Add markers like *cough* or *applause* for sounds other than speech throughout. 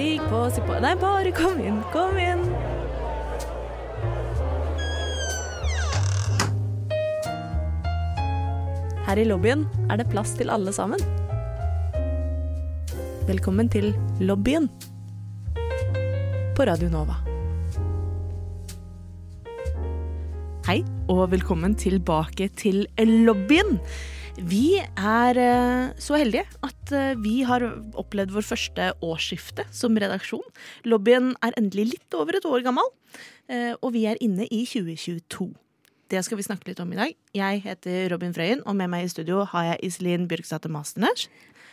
Stig på, stig på Nei, bare kom inn, kom inn. Her i lobbyen er det plass til alle sammen. Velkommen til lobbyen på Radio Nova. Hei, og velkommen tilbake til lobbyen. Vi er eh, så heldige at eh, vi har opplevd vår første årsskifte som redaksjon. Lobbyen er endelig litt over et år gammel, eh, og vi er inne i 2022. Det skal vi snakke litt om i dag. Jeg heter Robin Frøyen, og med meg i studio har jeg Iselin Bjørksdatter Masternes.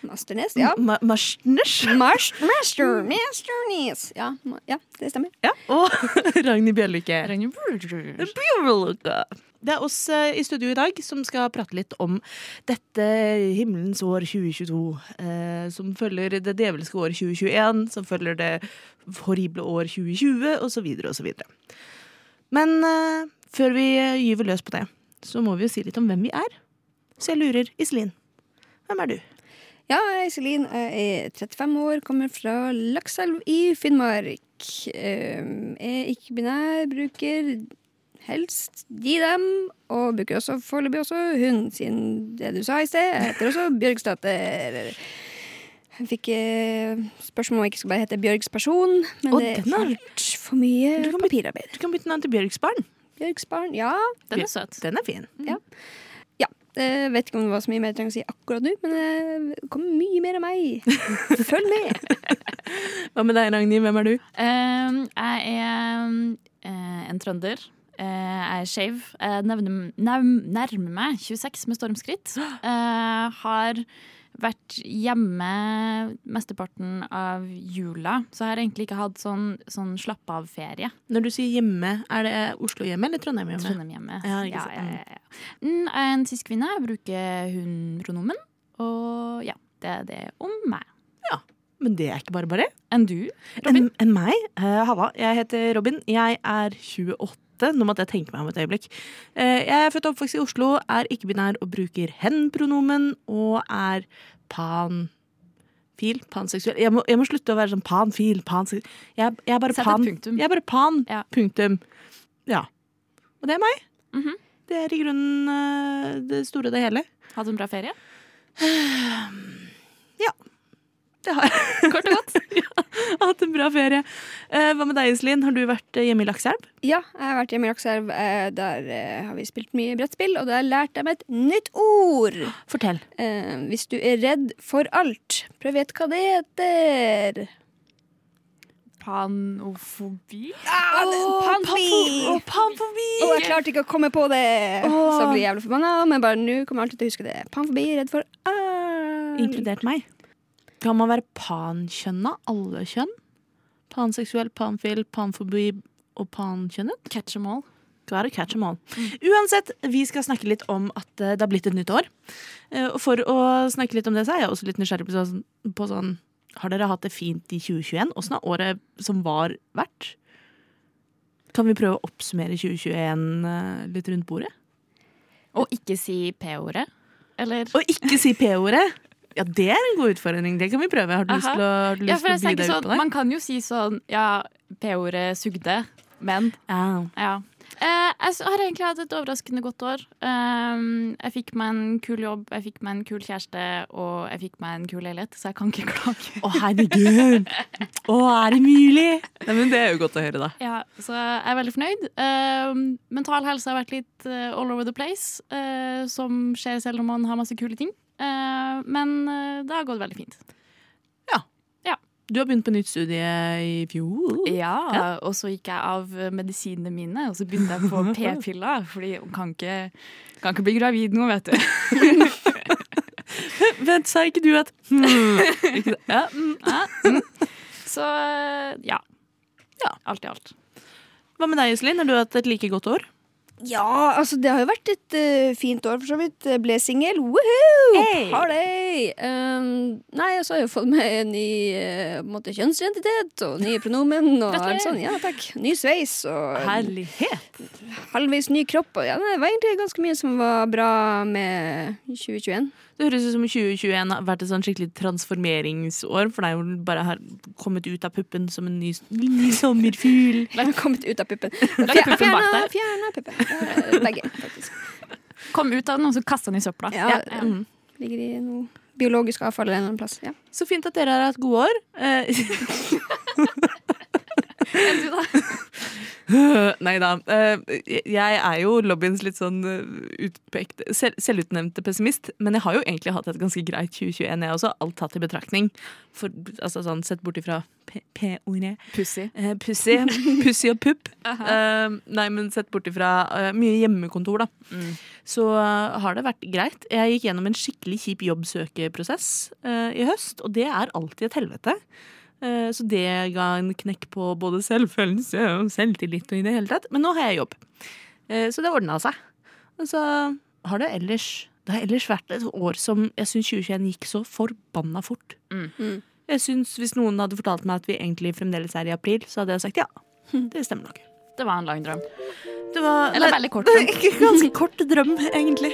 Masternes, ja. Ma Masternes. *laughs* Master, Masternes. Ja, ja, det stemmer. Ja, og *laughs* Ragnhild Bjørlykke. Bjørlykke. Det er oss eh, i studio i dag som skal prate litt om dette himmelens år 2022. Eh, som følger det djevelske år 2021, som følger det horrible år 2020, osv. osv. Men eh, før vi eh, gyver løs på det, så må vi jo si litt om hvem vi er. Så jeg lurer, Iselin, hvem er du? Ja, jeg er Iselin. Jeg er 35 år, kommer fra Lakselv i Finnmark. Jeg er ikke-binær, bruker helst de dem, og bruker også foreløpig også hun, siden det du sa i sted. Jeg heter også Bjørgsdatter. Jeg fikk eh, spørsmål om jeg ikke skulle bare hete Bjørgsperson, men Å, det er den er- altfor mye Du kan bytte- papirarbeid. Du kan bytte navn til Bjørgsbarn. Bjørgsbarn, ja. Den er søt. Den er fin. Jeg vet ikke om det var så mye mer jeg trenger å si akkurat nå, men det kommer mye mer av meg. *laughs* Følg med. Hva med deg, Ragnhild? Hvem er du? Eh, jeg er eh, en trønder. Eh, jeg er skeiv. Jeg nærmer meg 26 med stormskritt. Jeg har vært hjemme mesteparten av jula, så jeg har egentlig ikke hatt sånn, sånn slapp av-ferie. Når du sier hjemme, er det Oslo-hjemme eller Trondheim-hjemme? Trondheim hjemme. Ja, Ja, ja, ja, Jeg er en cis-kvinne. Jeg bruker hun-pronomen. Og ja, det er det om meg. Ja, Men det er ikke bare bare. Enn du, Robin? enn meg? Uh, Halla, jeg heter Robin. Jeg er 28. Nå måtte jeg tenke meg om et øyeblikk. Eh, jeg er født og oppvokst i Oslo, er ikke-binær og bruker hen-pronomen, og er pan... Fil, Panseksuell. Jeg må, jeg må slutte å være sånn panfil, panseksuell. Jeg, jeg er bare Sett pan. punktum. Jeg er bare pan. Ja. Punktum. Ja. Og det er meg. Mhm. Det er i grunnen eh, det store og det hele. Hatt en bra ferie? Det har jeg. *laughs* Kort og godt. *laughs* ja, hatt en bra ferie. Eh, hva med deg, Iselin? Har du vært eh, hjemme i Lakselv? Ja, jeg har vært hjemme i Lakselv. eh, Der eh, har vi spilt mye brettspill, og der lærte jeg meg et nytt ord. Fortell. Eh, hvis du er redd for alt, prøv å hva det heter. Panofobi? Ah, oh, Panfobi! Oh, panfobi! Og jeg klarte ikke å komme på det, så jeg blir jævlig forbanna. Men bare nå kommer jeg alltid til å huske det. Panfobi, redd for alt. Inkludert meg. Kan man være pankjønna? Alle kjønn? Panseksuell, panfil, panfobi og pankjønnet? Catch 'em all. Klar, catch 'em all. Uansett, vi skal snakke litt om at eh, det har blitt et nytt år. Eh, Og for å snakke litt om det, så er jeg også litt nysgjerrig på sånn, på sånn Har dere hatt det fint i 2021? Åssen har året som var, vært? Kan vi prøve å oppsummere 2021 eh, litt rundt bordet? Og ikke si P-ordet. Eller Og ikke si P-ordet! Ja, det er en god utfordring. Det kan vi prøve. Har du lyst til å, har Ja, lyst til å by sånn, ut sånn, på det? Man kan jo si sånn Ja, P-ordet sugde, men Ja. ja. Eh, jeg har egentlig hatt et overraskende godt år. Um, jeg fikk meg en kul jobb, jeg fikk meg en kul kjæreste, og jeg fikk meg en kul leilighet, så jeg kan ikke klage. Å, herregud! Å, er det mulig? Nei, men Det er jo godt å høre, da. Ja, så jeg er veldig fornøyd. Um, mental helse har vært litt eh, all over the place, eh, som skjer selv om man har masse kule ting. Eh, men eh, det har gått veldig fint. Ja Du har begynt på nytt studie i fjor. Ja, og så gikk jeg av medisinene mine, og så begynte jeg på *laughs* p-piller, fordi hun kan ikke, kan ikke bli gravid nå, vet du. *laughs* Vent, sa ikke du at hmm. ja, mm. Så ja. Ja. Alt i alt. Hva med deg, Iselin? Har du hatt et like godt år? Ja, altså det har jo vært et uh, fint år, for så vidt. Jeg Ble singel. Woohoo! Hey! Party! Um, nei, og så har jeg jo fått meg en ny uh, måte, kjønnsidentitet og nye pronomen. Og alt sånn. Ja, takk. Ny sveis og Herlighet! halvveis ny kropp. Og, ja, det var egentlig ganske mye som var bra med 2021. Det høres ut som 2021 har vært et sånn skikkelig transformeringsår for deg, hvor du bare har kommet ut av puppen som en ny, ny sommerfugl. Har *laughs* kommet ut av puppen. *laughs* Legg puppen bak Fjerna, deg. fjerna puppen. Begge, faktisk. Kom ut av den, og så kast den i søpla. Ja, Ja. Mm. Ligger i noe biologisk avfall en eller annen plass. Ja. Så fint at dere har hatt gode år. Eh, *laughs* Enn du, da? *laughs* Nei da. Eh, jeg er jo lobbyens litt sånn eh, utpekt selvutnevnte pessimist, men jeg har jo egentlig hatt et ganske greit 2021, jeg også, alt tatt i betraktning. For, altså sånn, Sett bort ifra P-ordet. Pussy. Eh, Pussy. *laughs* Pussy og pupp. Eh, nei, men sett bort ifra mye hjemmekontor, da. Mm. Så har det vært greit. Jeg gikk gjennom en skikkelig kjip jobbsøkeprosess eh, i høst, og det er alltid et helvete. Eh, så det ga en knekk på både selvfølelse og selvtillit og i det hele tatt. Men nå har jeg jobb. Eh, så det ordna seg. Og så har det ellers Det har ellers vært et år som jeg syns 2021 gikk så forbanna fort. Mm. Mm. Jeg synes Hvis noen hadde fortalt meg at vi egentlig fremdeles er i april, så hadde jeg sagt ja. Det stemmer nok. Det var en lang drøm. Det var Eller veldig kort drøm. *laughs* Ganske kort drøm, egentlig.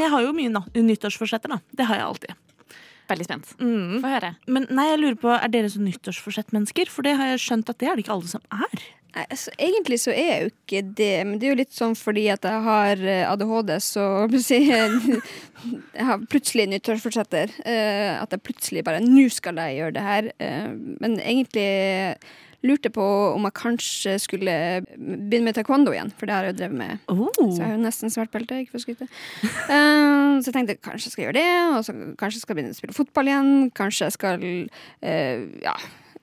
Men jeg har jo mye nyttårsforsetter, da. Det har jeg alltid. Veldig spent. Mm. Få høre. Men nei, jeg lurer på, er dere så nyttårsforsettmennesker? For det har jeg skjønt at det er det ikke alle som er. Nei, altså, egentlig så er jeg jo ikke det, men det er jo litt sånn fordi at jeg har eh, ADHD, så *laughs* jeg har plutselig nyttårsforsetter. eh, At jeg plutselig bare Nå skal jeg gjøre det her. Eh, Men egentlig lurte på om jeg kanskje skulle begynne med taekwondo igjen, for det har jeg jo drevet med. Oh. Så jeg har jo nesten svart belte, ikke for å skryte. Um, *laughs* så jeg tenkte kanskje jeg skal gjøre det, og så kanskje jeg skal begynne å spille fotball igjen. Kanskje jeg skal uh, Ja,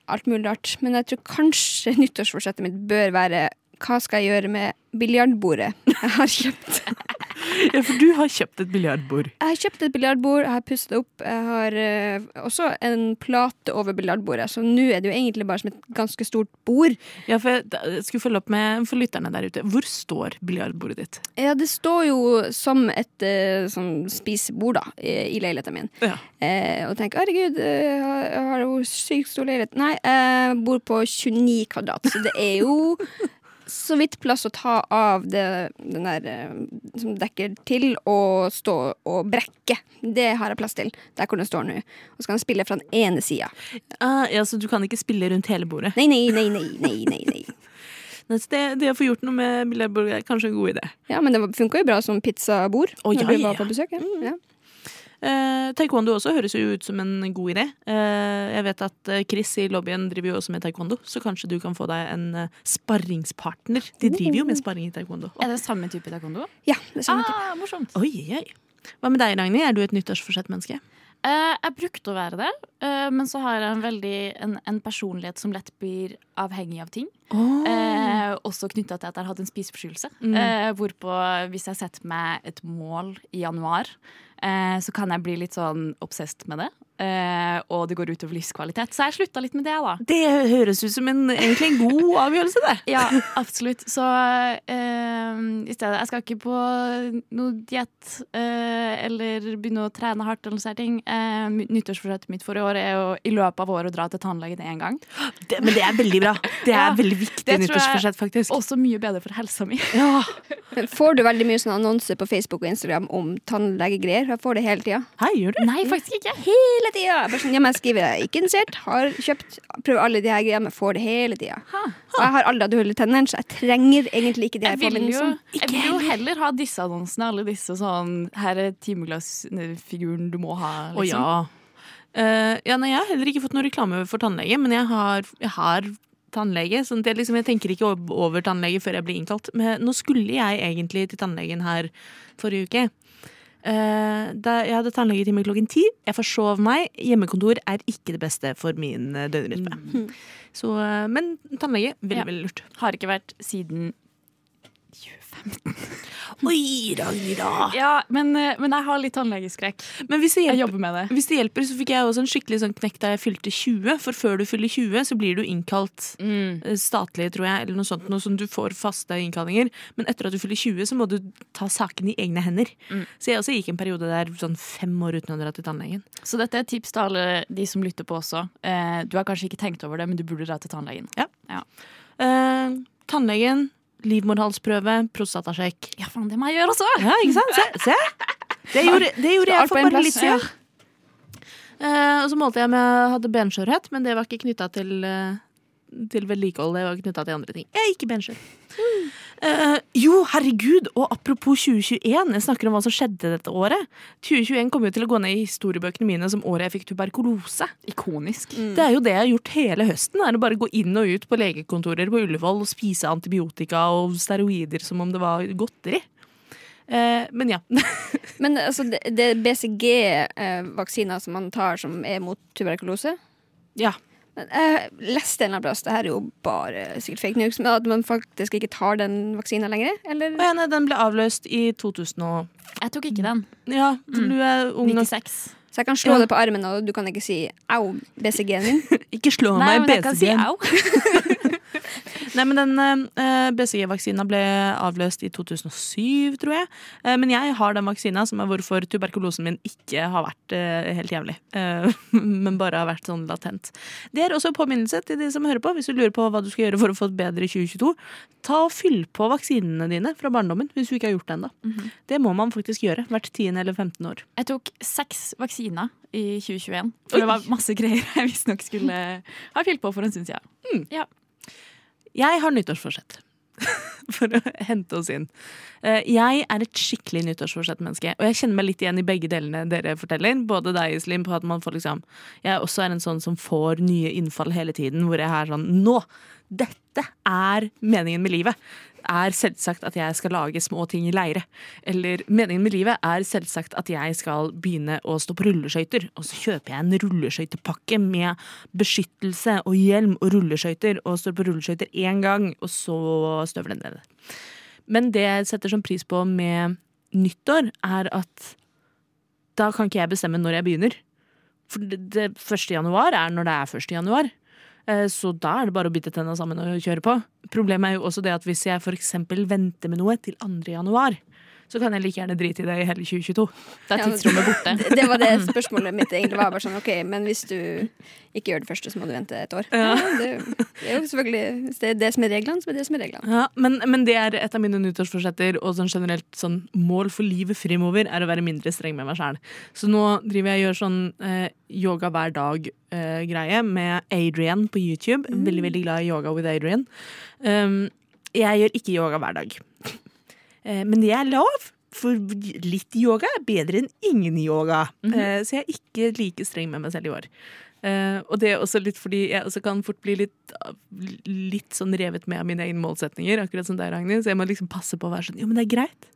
alt mulig rart. Men jeg tror kanskje *laughs* nyttårsforsettet mitt bør være hva skal jeg gjøre med biljardbordet jeg har kjøpt? *laughs* *laughs* Ja, for du har kjøpt et biljardbord. Jeg har kjøpt et biljardbord, jeg har pusset det opp. Jeg har eh, også en plate over biljardbordet, så nå er det jo egentlig bare som et ganske stort bord. Ja, for jeg jeg skulle følge opp med for lytterne der ute. Hvor står biljardbordet ditt? Ja, det står jo som et eh, sånn spisebord da, i, i leiligheten min. Ja. Eh, og tenker herregud, eh, jeg har- jo sykt stor leilighet. Nei, jeg bor på 29 kvadrat, så det er jo så vidt plass å ta av det, den der eh, som dekker til, og stå og brekke. Det har jeg plass til, der hvor den står nå. Og så kan jeg spille fra den ene sida. Ah, ja, så du kan ikke spille rundt hele bordet? Nei, nei, nei, nei, nei, nei, nei. *laughs* Det, det å få gjort noe med biljardbordet er kanskje en god idé. Ja, men det funka jo bra som pizzabord når ja, du var på besøk. Ja. Ja. Eh, taekwondo også høres jo ut som en god idé. Eh, jeg vet at eh, Chris i lobbyen driver jo også med taekwondo, så kanskje du kan få deg en eh, sparringspartner. De driver jo med sparring i taekwondo. Er det samme type taekwondo? ja, det er samme type. Ah, morsomt. Oi, oi. Hva med deg, Ragnhild? Er du et nyttårsforsett-menneske? Uh, jeg brukte å være det, uh, men så har jeg en, veldig, en, en personlighet som lett blir avhengig av ting. Eh, også knytta til at jeg har hatt en spiseforstyrrelse. Eh, hvorpå hvis jeg setter meg et mål i januar, eh, så kan jeg bli litt sånn obsessed med det. Eh, og det går utover livskvalitet. Så jeg slutta litt med det, da. Det høres ut som en, egentlig en god avgjørelse, det. Ja, absolutt. Så uh, i stedet Jeg skal ikke på noe diett uh, eller begynne å trene hardt. eller sånne ting. Eh, nyttårsforsettet mitt for i år er jo i løpet av året å dra til tannlegen én gang. det. Men det er veldig bra. Det er Ja, veldig viktig nyttårsforsett, faktisk. Også mye bedre for helsa mi. Ja. Får du veldig mye sånne annonser på Facebook og Instagram om tannlegegreier? Jeg får det hele tida. Nei, faktisk ikke. Hele tida! Jeg bare sånn, Ja, men jeg skriver er ikke interessert, har kjøpt, prøver alle de her greiene, får det hele tida. Og jeg har aldri hatt hull i tennene, så jeg trenger egentlig ikke de her påminnelsene. jeg vil jo heller ha disse annonsene, alle disse sånn Her er timeglassfiguren du må ha. Å Liksom. ja. Uh, ja nei, jeg har heller ikke fått noe reklame for tannlege, men jeg har, jeg har tannlege. Sånn at jeg, liksom, jeg tenker ikke over tannlege før jeg blir innkalt. Men nå skulle jeg egentlig til tannlegen her forrige uke. Eh, da jeg hadde tannlegetime klokken ti. Jeg forsov meg. Hjemmekontor er ikke det beste for min døgnrytme. Mm. Så, eh, men tannlege, veldig, Ja. veldig lurt. Har ikke vært siden 2015. Oi, Ragnhild. Ja, men, eh, men jeg har litt tannlegeskrekk. Men hvis det, Jeg hjelper, jobber med det. hvis det hjelper, så fikk jeg også en skikkelig sånn knekk da jeg fylte 20. For før du fyller 20, så blir du innkalt Mm. eh, statlig, tror jeg, eller noe sånt, noe som du får faste innkallinger. Men etter at du fyller 20, så må du ta saken i egne hender. Mm. Så jeg også gikk en periode der sånn fem år uten å dra til tannlegen. Så dette er et tips til alle de som lytter på også. Eh, du har kanskje ikke tenkt over det, men du burde dra til tannlegen. Eh, tannlegen, livmorhalsprøve, prostatasjekk. Ja, faen, det må jeg gjøre også! Ja, ikke sant? Se! se. Det, gjorde, det gjorde jeg for bare litt siden. Eh, og så målte jeg om jeg hadde benskjørhet, men det var ikke knytta til, uh, til vedlikehold. Det var knytta til andre ting. Jeg er ikke benskjør. Eh, jo, herregud! Og apropos 2021, jeg snakker om hva som skjedde dette året. 2021 kommer jo til å gå ned i historiebøkene mine som året jeg fikk tuberkulose. Ikonisk. Det er jo det jeg har gjort hele høsten. er å Bare gå inn og ut på legekontorer på Ullevål og spise antibiotika og steroider som om det var godteri. Uh, men ja. *laughs* Men altså, det, det er BCG-vaksiner som man tar som er mot tuberkulose. ja. Men Jeg leste en eller annen plass, det her er jo bare sikkert fake news, men at man faktisk ikke tar den vaksina lenger? Eller? Ja, nei, den ble avløst i 2000 og Jeg tok ikke den. Ja, for du er ung nok 96. Så jeg kan slå Ja. det på armen, og du kan ikke si 'au, BCG-en min'. *laughs* Ikke slå Nei, meg men i jeg kan si au. *laughs* Nei, men den uh, BCG-vaksina ble avløst i 2007, tror jeg. Eh, men jeg har den vaksina, som er hvorfor tuberkulosen min ikke har vært eh, helt jævlig. Eh, *laughs* men bare har vært sånn latent. Det er også en påminnelse til de som hører på, hvis du lurer på hva du skal gjøre for å få et bedre 2022. Ta og Fyll på vaksinene dine fra barndommen, hvis du ikke har gjort det ennå. Det må man faktisk gjøre hvert 10. eller 15 år. Jeg tok seks vaksiner i 2021. For Oi. det var masse greier *laughs* jeg visstnok skulle ha fylt på for en stund siden. Ja. Jeg har nyttårsforsett. *laughs* For å hente oss inn. Eh, Jeg er et skikkelig nyttårsforsett-menneske. Og jeg kjenner meg litt igjen i begge delene dere forteller. Både deg, Islim, på at man får liksom Jeg også er en sånn som får nye innfall hele tiden. Hvor jeg er sånn Nå! Dette er meningen med livet. Er selvsagt at jeg skal lage små ting i leire. Eller meningen med livet er selvsagt at jeg skal begynne å stå på rulleskøyter. Og så kjøper jeg en rulleskøytepakke med beskyttelse og hjelm og rulleskøyter. Og står på rulleskøyter én gang, og så støvler den ned. Men det jeg setter som pris på med nyttår, er at da kan ikke jeg bestemme når jeg begynner. For det, det 1. januar er når det er 1. januar. Eh, Så da er det bare å bite tenna sammen og kjøre på. Problemet er jo også det at hvis jeg eksempel venter med noe til 2. januar, så kan jeg like gjerne drite i det i hele 2022. Da er tidsrommet borte. Det, *laughs* det var det spørsmålet mitt egentlig var. Bare sånn, ok, Men hvis du ikke gjør det første, så må du vente et år. Ja, det, det er jo selvfølgelig Hvis det er det som er reglene, så er det som er reglene. Ja, men, men det er et av mine nyttårsforsetter og sånn generelt sånn mål for livet fremover er å være mindre streng med meg sjæl. Så nå driver jeg og gjør sånn eh, yoga hver dag-greie med Adrian på YouTube. Veldig veldig glad i yoga with Adrian. Um, jeg gjør ikke yoga hver dag. Eh, men det er lov, for litt yoga er bedre enn ingen yoga. Eh, så jeg er ikke like streng med meg selv i år. Eh, og det er også litt fordi jeg også kan fort bli litt, litt sånn revet med av mine egne målsetninger, akkurat som deg, Ragnhild. Så jeg må liksom passe på å være sånn Jo, men det er greit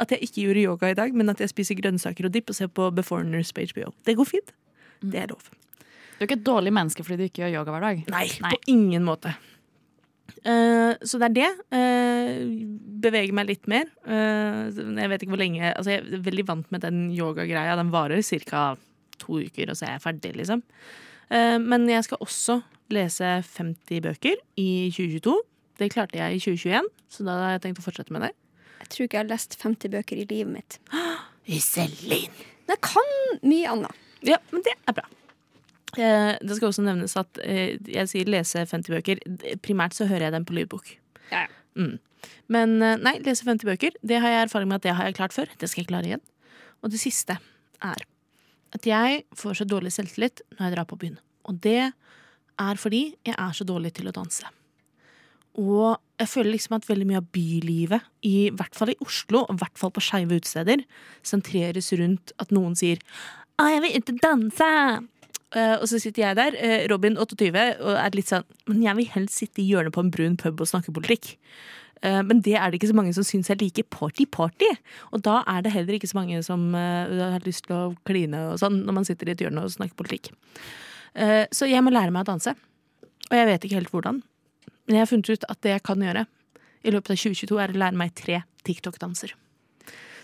at jeg ikke gjorde yoga i dag, men at jeg spiser grønnsaker og dipp og ser på Beforeigners på HBO. Det går fint. Det er lov. Du er ikke et dårlig menneske fordi du ikke gjør yoga hver dag. Nei, Nei. på ingen måte. Eh, så det er det. Uh, beveger meg litt mer. Uh, jeg vet ikke hvor lenge altså Jeg er veldig vant med den yogagreia. Den varer ca. to uker, og så er jeg ferdig, liksom. Men jeg skal også lese 50 bøker i 2022. Det klarte jeg i 2021, så da har jeg tenkt å fortsette med det. Jeg tror ikke jeg har lest 50 bøker i livet mitt. *gasps* Iselin! Jeg kan mye annet. Ja, men det er bra. Eh, det skal også nevnes at eh, jeg sier lese 50 bøker. Primært så hører jeg dem på lydbok. Ja, ja. Mm. Men eh, nei, lese 50 bøker, det har jeg erfaring med at det har jeg klart før. Det skal jeg klare igjen. Og det siste er at jeg får så dårlig selvtillit når jeg drar på byen. Og det er fordi jeg er så dårlig til å danse. Og jeg føler liksom at veldig mye av bylivet, i hvert fall i Oslo, og i hvert fall på skeive utesteder, sentreres rundt at noen sier 'Å, jeg vil og danse'. Eh, og så sitter jeg der, eh, Robin 28, og er litt sånn Men jeg vil helst sitte i hjørnet på en brun pub og snakke politikk. Eh, men det er det ikke så mange som syns jeg liker party-party. Og da er det heller ikke så mange som har lyst til å kline og sånn når man sitter i et hjørne og snakker politikk. Så jeg må lære meg å danse. Og jeg vet ikke helt hvordan. Men jeg har funnet ut at det jeg kan gjøre i løpet av 2022, er å lære meg tre TikTok-danser.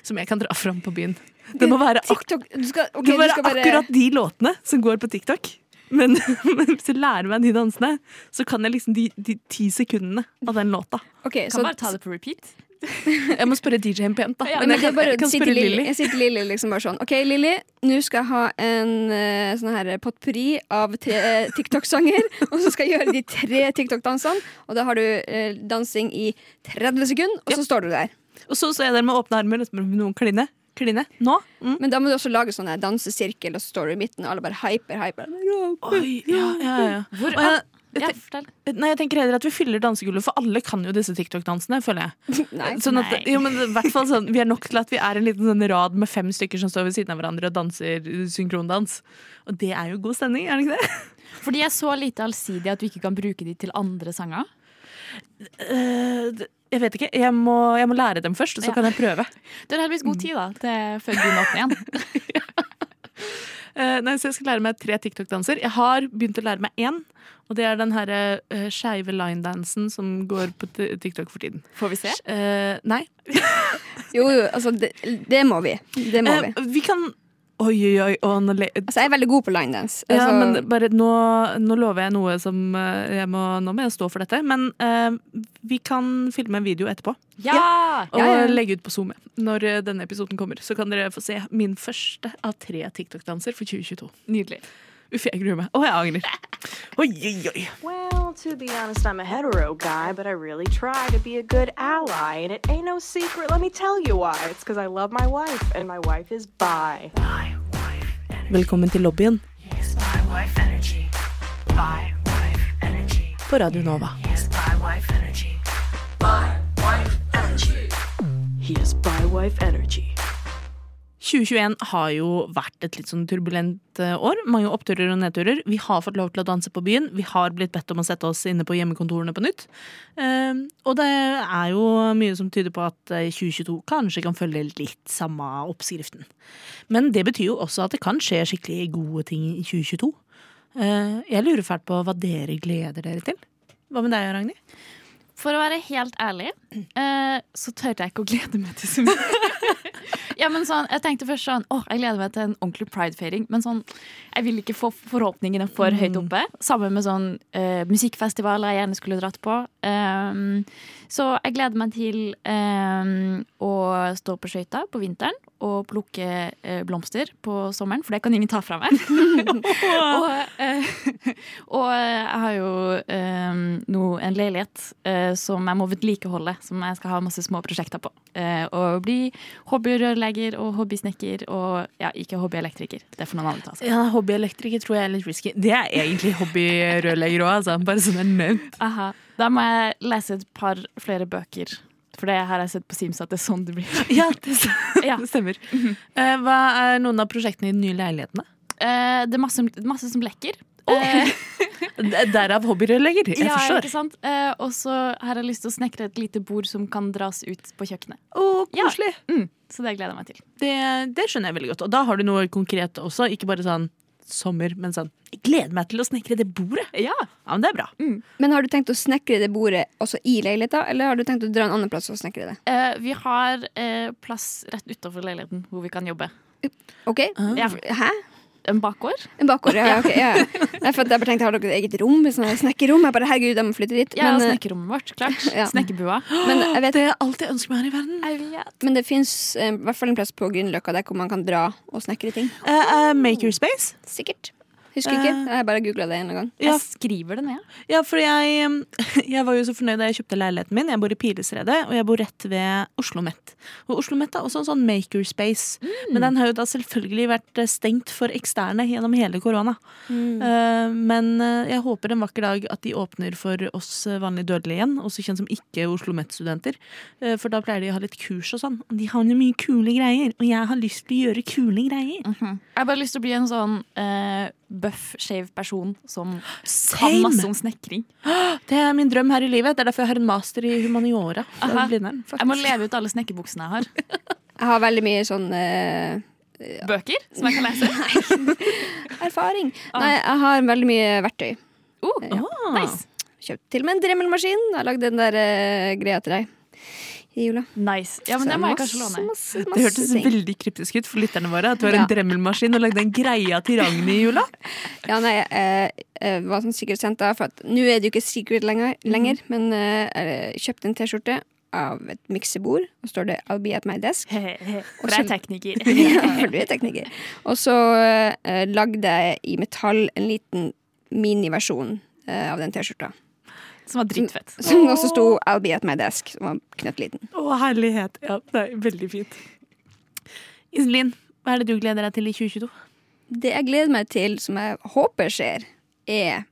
Som jeg kan dra fram på byen. Det må være, ak TikTok du skal, okay, det må du være skal bare, akkurat de låtene som går på TikTok. Men, *laughs* men hvis jeg lærer meg de dansene, så kan jeg liksom de, de ti sekundene av den låta. Okay, Kan så, bare ta det på repeat. Jeg må spørre DJ-en pent, da. Ja, men jeg kan, bare jeg kan spørre Lilly. Jeg sitter Lilly liksom bare sånn OK, Lilly, nå skal jeg ha en eh, sånn her potpurri av tre eh, TikTok-sanger, *laughs* og så skal jeg gjøre de tre TikTok-dansene, og da har du eh, dansing i 30 sekunder, og så står du der. Og så står jeg der med åpne armer og noen kline. Kline. Nå? Mm. Men da må du også lage sånn dansesirkel, og så står du i midten, og alle bare hyper, hyper. Oi, ja, ja, ja. Hvor, Og jeg, ja, nei, jeg tenker heller at vi fyller dansegulvet, for alle kan jo disse TikTok-dansene, føler jeg. *laughs* Nei. Sånn at, jo, men hvert fall sånn, Vi er nok til at vi er en liten sånn rad med fem stykker som står ved siden av hverandre og danser synkrondans. Og det er jo god stemning, er det ikke det? For de er så lite allsidige at du ikke kan bruke de til andre sanger. Uh, det- jeg vet ikke. Jeg må, jeg må lære dem først, og så Ja. kan jeg prøve. Du har heldigvis god tid da, til før byen åpner igjen. *laughs* Eh, nei, så jeg skal lære meg tre TikTok-danser. Jeg har begynt å lære meg én. Og det er den her uh, skeive line-dansen som går på TikTok for tiden. Får vi se? Uh, nei. *laughs* Jo, jo, altså, det, det må vi. Det må vi. Vi kan Oi, oi, oi. å, nå le Altså, jeg er veldig god på linedance. ja, Altså, men bare nå, nå lover jeg noe som eh, jeg må, Nå må jeg stå for dette. Men uh, vi kan filme en video etterpå. Ja! Og Ja, ja. legge ut på SoMe når eh, denne episoden kommer. Så kan dere få se min første av tre TikTok-danser for 2022. Nydelig. Uff, jeg gruer meg. Å, jeg angrer. Oi, oi, oi. Well, to be honest, I'm a hetero guy, but I really try to be a good ally. And it ain't no secret, let me tell you why. It's because I love my wife, and my wife is bi. Velkommen til lobbyen Yes, bi wife energy. Bi wife energy. på Radio Nova. Yes, bi wife energy. Bi wife energy. He is by wife energy. 2021 har jo vært et litt sånn turbulent eh, år. Mange oppturer og nedturer. Vi har fått lov til å danse på byen. Vi har blitt bedt om å sette oss inne på hjemmekontorene på nytt. Eh, og det er jo mye som tyder på at eh, 2022 kanskje kan følge litt samme oppskriften. Men det betyr jo også at det kan skje skikkelig gode ting i 2022. Eh, jeg lurer fælt på hva dere gleder dere til. Hva med deg, Ragnhild? For å være helt ærlig, eh, så tørte jeg ikke å glede meg til så mye. *laughs* ja, men sånn, jeg tenkte først sånn Åh, jeg gleder meg til en ordentlig pridefeiring. Men sånn, jeg vil ikke få forhåpningene for høyt oppe. Sammen med sånn eh, musikkfestivaler jeg gjerne skulle dratt på. Um, så jeg gleder meg til um, å stå på skøyta på vinteren og plukke uh, blomster på sommeren, for det kan ingen ta fra meg. *laughs* og, uh, *laughs* og jeg har jo um, nå en leilighet uh, som jeg må vedlikeholde, som jeg skal ha masse små prosjekter på. Og bli hobbyrørlegger og hobbysnekker og ja, ikke hobbyelektriker. Det får noen andre ta seg. Ja, Hobbyelektriker tror jeg er litt risky. Det er egentlig hobbyrørlegger òg, altså. Bare sånn er nevnt. Aha. Da må jeg lese et par flere bøker. For det har jeg sett på Sims at det er sånn det blir. Ja, det, *laughs* Ja. *laughs* det stemmer. uh, Hva er noen av prosjektene i de nye leilighetene? Uh, det er masse, masse som lekker. Oh. *laughs* Derav hobbyrørlegger. Jeg ja, forstår. ikke sant? Uh, og så har jeg lyst til å snekre et lite bord som kan dras ut på kjøkkenet. Ja. koselig. Mm, så det gleder jeg meg til. Det, det skjønner jeg veldig godt. Og da har du noe konkret også. Ikke bare sånn sommer, men sånn Jeg gleder meg til å snekre det bordet. Ja, Ja, men det er bra. Men har du tenkt å snekre det bordet også i leiligheta, eller har du tenkt å dra en annen plass og snekre det? Uh, Vi har uh, plass rett utafor leiligheten hvor vi kan jobbe. Ok? Ja. Hæ? En bakgård. En bakgård? Ja, ok. Ja. *laughs* Nei, for jeg bare tenkte, Har dere et eget rom? her snekkerrom? Jeg bare, herregud, jeg må flytte dit. Ja, Men, eh, snekkerommet vårt. Klart. Ja. Snekkerbua. men jeg vet *gasps* Det er alt jeg ønsker meg her i verden. Jeg vet. Men det fins i hvert fall en plass på Grünerløkka der hvor man kan dra og snekre ting. Uh, uh, Makerspace. Sikkert. Husker ikke. Eh. Jeg bare googla det en gang. Ja, Jeg skriver det ned. Ja, for jeg, *laughs* jeg var jo så fornøyd da jeg kjøpte leiligheten min. Jeg bor i Pilesredet, og jeg bor rett ved Oslo Met. Og Oslo Met er også en sånn makerspace. Men den har jo da selvfølgelig vært eh, stengt for eksterne gjennom hele korona. Mm. men eh, jeg håper en vakker dag at de åpner for oss vanlig vanlige dødelige igjen, også kjent som ikke Oslo Met-studenter. Eh, for da pleier de å ha litt kurs og sånn. Og de har jo mye kule greier, og jeg har lyst til å gjøre kule greier. Jeg har bare lyst til å bli en sånn uh, bøff, skeiv person som kan masse om snekring. *gasps* Det er min drøm her i livet. Det er derfor jeg har en master i humaniora. faktisk. Jeg må leve ut alle snekkerbuksene jeg har. *laughs* Jeg har veldig mye sånn uh, Bøker som jeg kan lese. *laughs* *laughs* erfaring. Ah. Nei, jeg har veldig mye verktøy. Uh, Ja. nice. Kjøpt til og med en dremmelmaskin. Jeg lagd den der uh, greia til deg i jula. Nice. Ja, men Så det må jeg kanskje låne. Masse, masse Det hørtes ting. veldig kryptisk ut for lytterne våre. At du har Ja. en dremmelmaskin og lagde en greia til Ragnhild i jula. *laughs* Ja, nei, jeg eh, var sånn sikkerhetssent da, for at nå er det jo ikke secret lenger, lenger men eh, jeg kjøpte en T-skjorte av et miksebord, og står det 'I'll be at my desk'. *laughs* For jeg er tekniker. *laughs* ja, for du er tekniker. Og så uh, lagde jeg i metall en liten miniversjon uh, av den T-skjorta. Som var drittfett. Som også sto 'I'll be at my desk', som var knøttliten. Å, herlighet. Ja, det er veldig fint. Iselin, hva er det du gleder deg til i 2022? Det jeg gleder meg til, som jeg håper skjer, er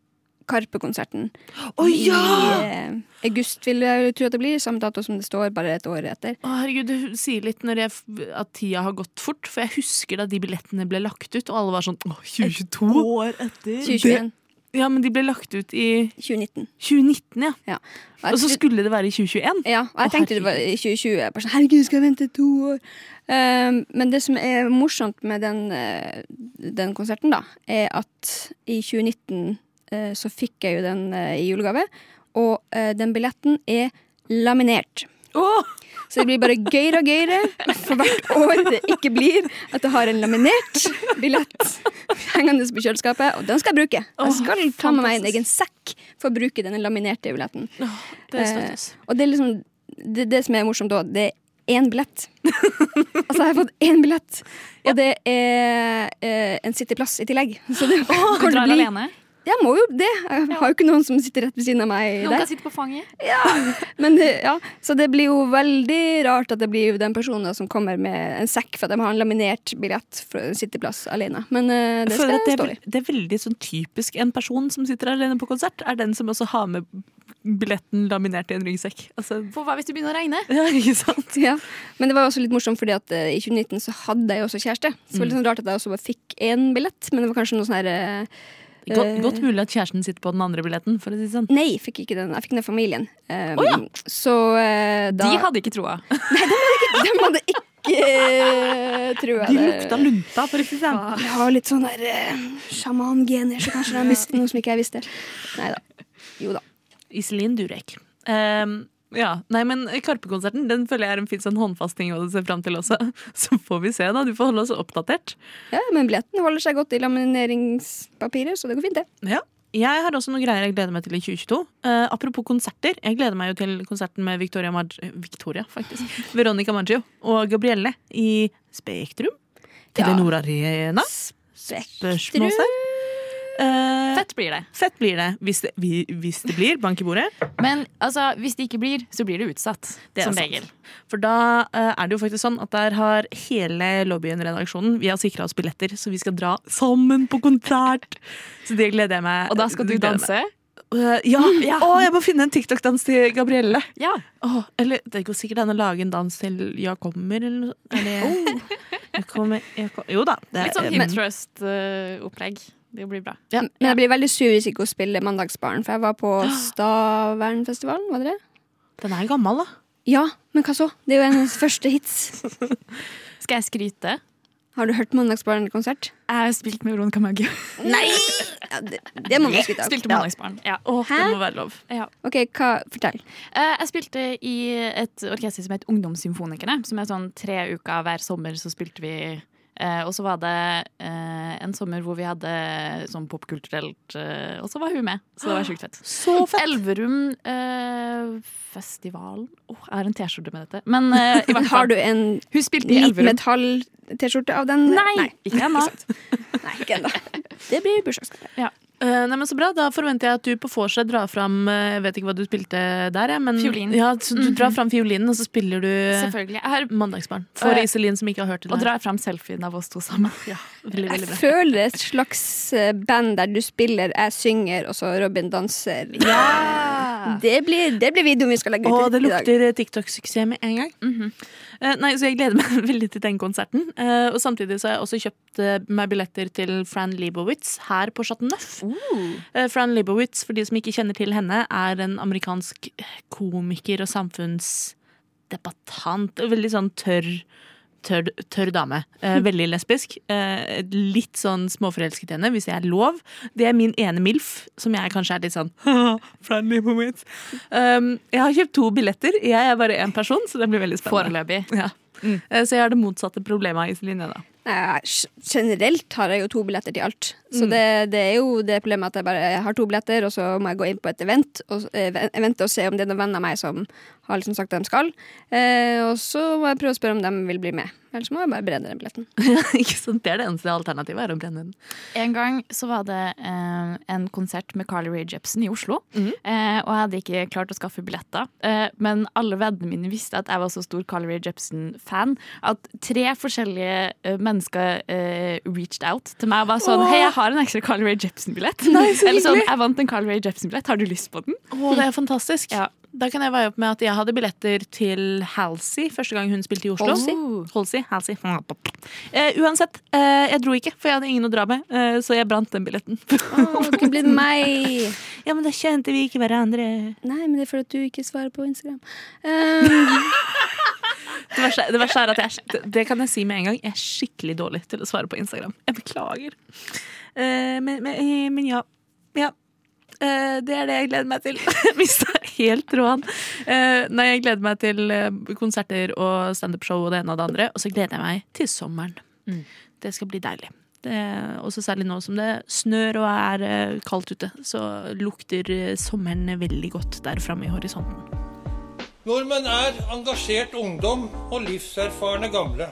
Karpe-konserten. Å ja! I eh, august vil jeg tro at det blir, samme dato som det står, bare et år etter. Å, herregud, Du sier litt når jeg, at tida har gått fort. For jeg husker da de billettene ble lagt ut, og alle var sånn Å, 2022? År etter. 2021. Ja, men de ble lagt ut i 2019. 2019, ja. Ja. Og så skulle det være i 2021. Ja, og jeg Å, tenkte det var i 2020. Bare sånn, herregud, skal jeg vente to år? Um, men det som er morsomt med den, eh, den konserten, da, er at i 2019 uh, så fikk jeg jo den eh, i julegave, og eh, den billetten er laminert. Åh! Så det blir bare gøyere og gøyere for hvert år det ikke blir at jeg har en laminert billett hengende på kjøleskapet, og den skal jeg bruke. Jeg skal ta med meg en egen sekk for å bruke denne laminerte billetten. Det er støtt. Og det er liksom det, det som er morsomt da, det er én billett. altså, jeg har fått én billett, og det er eh, en sitteplass i tillegg. Så det Du kommer til drar bli alene. Jeg må jo det. Jeg har jo ikke noen som sitter rett ved siden av meg Noen der. kan sitte på fanget. Men det, ja, så det blir jo veldig rart at det blir jo den personen som kommer med en sekk for at de har en laminert billett for sitteplass alene. Men uh, det skal det, stå i. det er veldig sånn typisk en person som sitter alene på konsert, er den som også har med billetten laminert i en ryggsekk. Altså, For hva hvis det begynner å regne? *laughs* ja, ikke sant? Ja. Men det var også litt morsomt, fordi at uh, i 2019 så hadde jeg også kjæreste. Så det var litt sånn rart at jeg også bare fikk én billett, men det var kanskje noe sånn her eh, Godt, Eh. godt mulig at kjæresten sitter på den andre billetten, for å si sånn. Nei, jeg fikk ikke den. Jeg fikk den av familien. Um, Så uh, da De hadde ikke troa. *laughs* De hadde ikke uh, trua De lukta lunta, for å si det sånn. Jeg har litt sånn der uh, sjamangener, så kanskje de har mistet noe som ikke jeg visste. Nei da. Jo da. Iselin Durek. Ehm, ja, nei, men Karpe-konserten den føler jeg er en fin sånn håndfast ting å se fram til også. *laughs* Så får vi se, da. Du får holde oss oppdatert. Ja, men billetten holder seg godt i lamineringspapiret, så det går fint, det. Ja. Jeg har også noen greier jeg gleder meg til i 2022. Uh, apropos konserter. Jeg gleder meg jo til konserten med Victoria, Mar Victoria faktisk. *laughs* Veronica Maggio og Gabrielle i Spektrum. Telenor Arena. Spørsmålstegn. Eh, Fett blir det. fett blir det hvis, det vi, hvis det blir. Bank i bordet. Men altså, hvis det ikke blir, så blir det utsatt. Det som regel. For da uh, er det jo faktisk sånn at der har hele lobbyen-redaksjonen Vi har sikra oss billetter, så vi skal dra sammen på konsert. Så det gleder jeg meg Og da skal du danse? Uh, ja! *laughs* Ja. Å, jeg må finne en TikTok-dans til Gabrielle. Ja. Oh, eller det går sikkert an å lage en dans til Jeg kommer, eller noe. oh, *laughs* jeg kommer, jeg kommer, Jo da. Det Litt sånn men- Hip Trust-opplegg. Det blir bra. ja, Men jeg blir veldig sur hvis ikke hun spiller Mandagsbaren, for jeg var på Stavernfestivalen, var det det? Den er gammel, da. Ja, men hva så? Det er jo hennes første hits. *laughs* Skal jeg skryte? Har du hørt Mandagsbaren-konsert? Jeg har spilt med Veronica Maggio. *laughs* Nei! Ja, det, det må man skryte av. Spilte Mandagsbarn. Ja. Åh, det må være lov. Ja. Ok, hva, Fortell. Eh, Jeg spilte i et orkester som het Ungdomssymfonikerne. Som er sånn tre uker hver sommer så spilte vi Og så var det eh, en sommer hvor vi hadde sånn popkulturelt eh, Og så var hun med, så det var sjukt fett. *gasps* Så fett. Elverum eh, Festivalen Åh, Jeg har en T-skjorte med dette. Men eh, i hvert *laughs* Har du en Hun spilte i liten Elverum. metall-T-skjorte av den? Nei. Nei, ikke ennå. *laughs* Det blir bursdagsgave. Eh, nei, men Så bra. Da forventer jeg at du på vorset drar fram eh, Jeg vet ikke hva du spilte der, men Fiolin. Ja, så du Mhm. drar fram fiolinen, og så spiller du Selvfølgelig. Jeg har Mandagsbarn. For uh, Iselin som ikke har hørt det og drar fram selfien av oss to sammen. *laughs* Ja, veldig, veldig bra. Jeg føler et slags eh, band der du spiller, jeg synger, og så Robin danser. Det blir, det blir videoen vi skal legge ut Og det i dag. lukter TikTok-suksess med en gang. Mhm. Eh, nei, Så jeg gleder meg *laughs* veldig til den konserten. Eh, og samtidig så har jeg også kjøpt eh, meg billetter til Fran Lebowitz her på Chateau Neuf. Uh. Fran Lebowitz, for de som ikke kjenner til henne, er en amerikansk komiker og samfunnsdebattant. Veldig sånn tørr tørr, tør dame. Eh, *laughs* veldig lesbisk. Eh, litt sånn småforelsket i henne, hvis jeg er lov. Det er min ene MILF, som jeg kanskje er litt sånn *laughs* friendly moment. Um, jeg har kjøpt to billetter. Jeg er bare én person, så det blir veldig spennende. Foreløpig. Ja. Eh, Så jeg har det motsatte problemet av Iselin. jeg, da. Nei, generelt har jeg jo to billetter til alt. Så Mm. det, det er jo det problemet at jeg bare har to billetter, og så må jeg gå inn på et event og, eh, event og se om det er noen venner av meg som har liksom sagt at de skal. Eh, og så må jeg prøve å spørre om de vil bli med. Ellers må jeg bare brenne den billetten. *laughs* Ikke sant? Det er det eneste alternativet, er å brenne den. En gang så var det eh, en konsert med Carly Rae Jepsen i Oslo. Mm. eh, og jeg hadde ikke klart å skaffe billetter. Eh, men alle vennene mine visste at jeg var så stor Carly Rae Jepsen-fan at tre forskjellige eh, mennesker eh, reached out til meg og var sånn Åh. Hei, jeg har en ekstra Carly Rae Jepsen-billett. Nei, så Eller sånn, jeg vant en Carly Rae Jepsen-billett. Har du lyst på den? Åh, det er fantastisk. Ja. Da kan jeg veie opp med at jeg hadde billetter til Halsey første gang hun spilte i Oslo. Halsey? Halsey, Halsey. Uh, uansett, uh, jeg dro ikke, for jeg hadde ingen å dra med. uh, så jeg brant den billetten. Oh, det kunne blitt *laughs* meg! ja, men da kjente vi ikke hverandre. Nei, men det er fordi du ikke svarer på Instagram. Um, *laughs* Det verste, det verste er at jeg, det, kan jeg si med en gang, jeg er skikkelig dårlig til å svare på Instagram. Jeg beklager. Men, men, men ja. ja. Det er det jeg gleder meg til. *laughs* Mista helt tråden. Uh, nei, jeg gleder meg til eh, konserter og standup-show og det ene og det andre. Og så gleder jeg meg til sommeren. Det skal bli deilig. Det, også særlig nå som det snør og er eh, kaldt ute, så lukter eh, sommeren veldig godt der framme i horisonten. Nordmenn er engasjert ungdom og livserfarne gamle.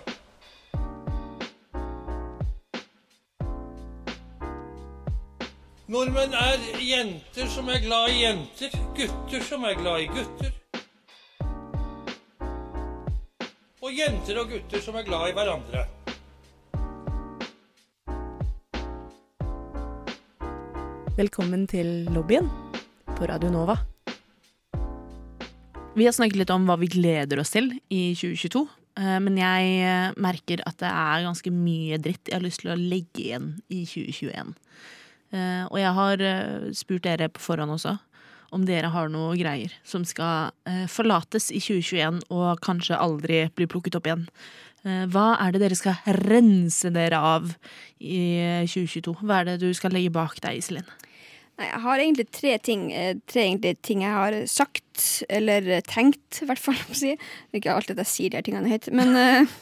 Nordmenn er jenter som er glad i jenter, gutter som er glad i gutter. Og jenter og gutter som er glad i hverandre. Velkommen til lobbyen på Radio Nova. Vi har snakket litt om hva vi gleder oss til i 2022. eh, Men jeg eh, merker at det er ganske mye dritt jeg har lyst til å legge igjen i 2021. Eh, Og jeg har eh, spurt dere på forhånd også om dere har noe greier som skal eh, forlates i 2021 og kanskje aldri bli plukket opp igjen. Hva er det dere skal rense dere av i eh, 2022? Hva er det du skal legge bak deg, Iselin? Nei, jeg har egentlig tre ting, eh, tre egentlig ting jeg har sagt, eller tenkt, i hvert fall. *laughs* si. Det er ikke alltid at jeg sier de her tingene høyt, men, eh,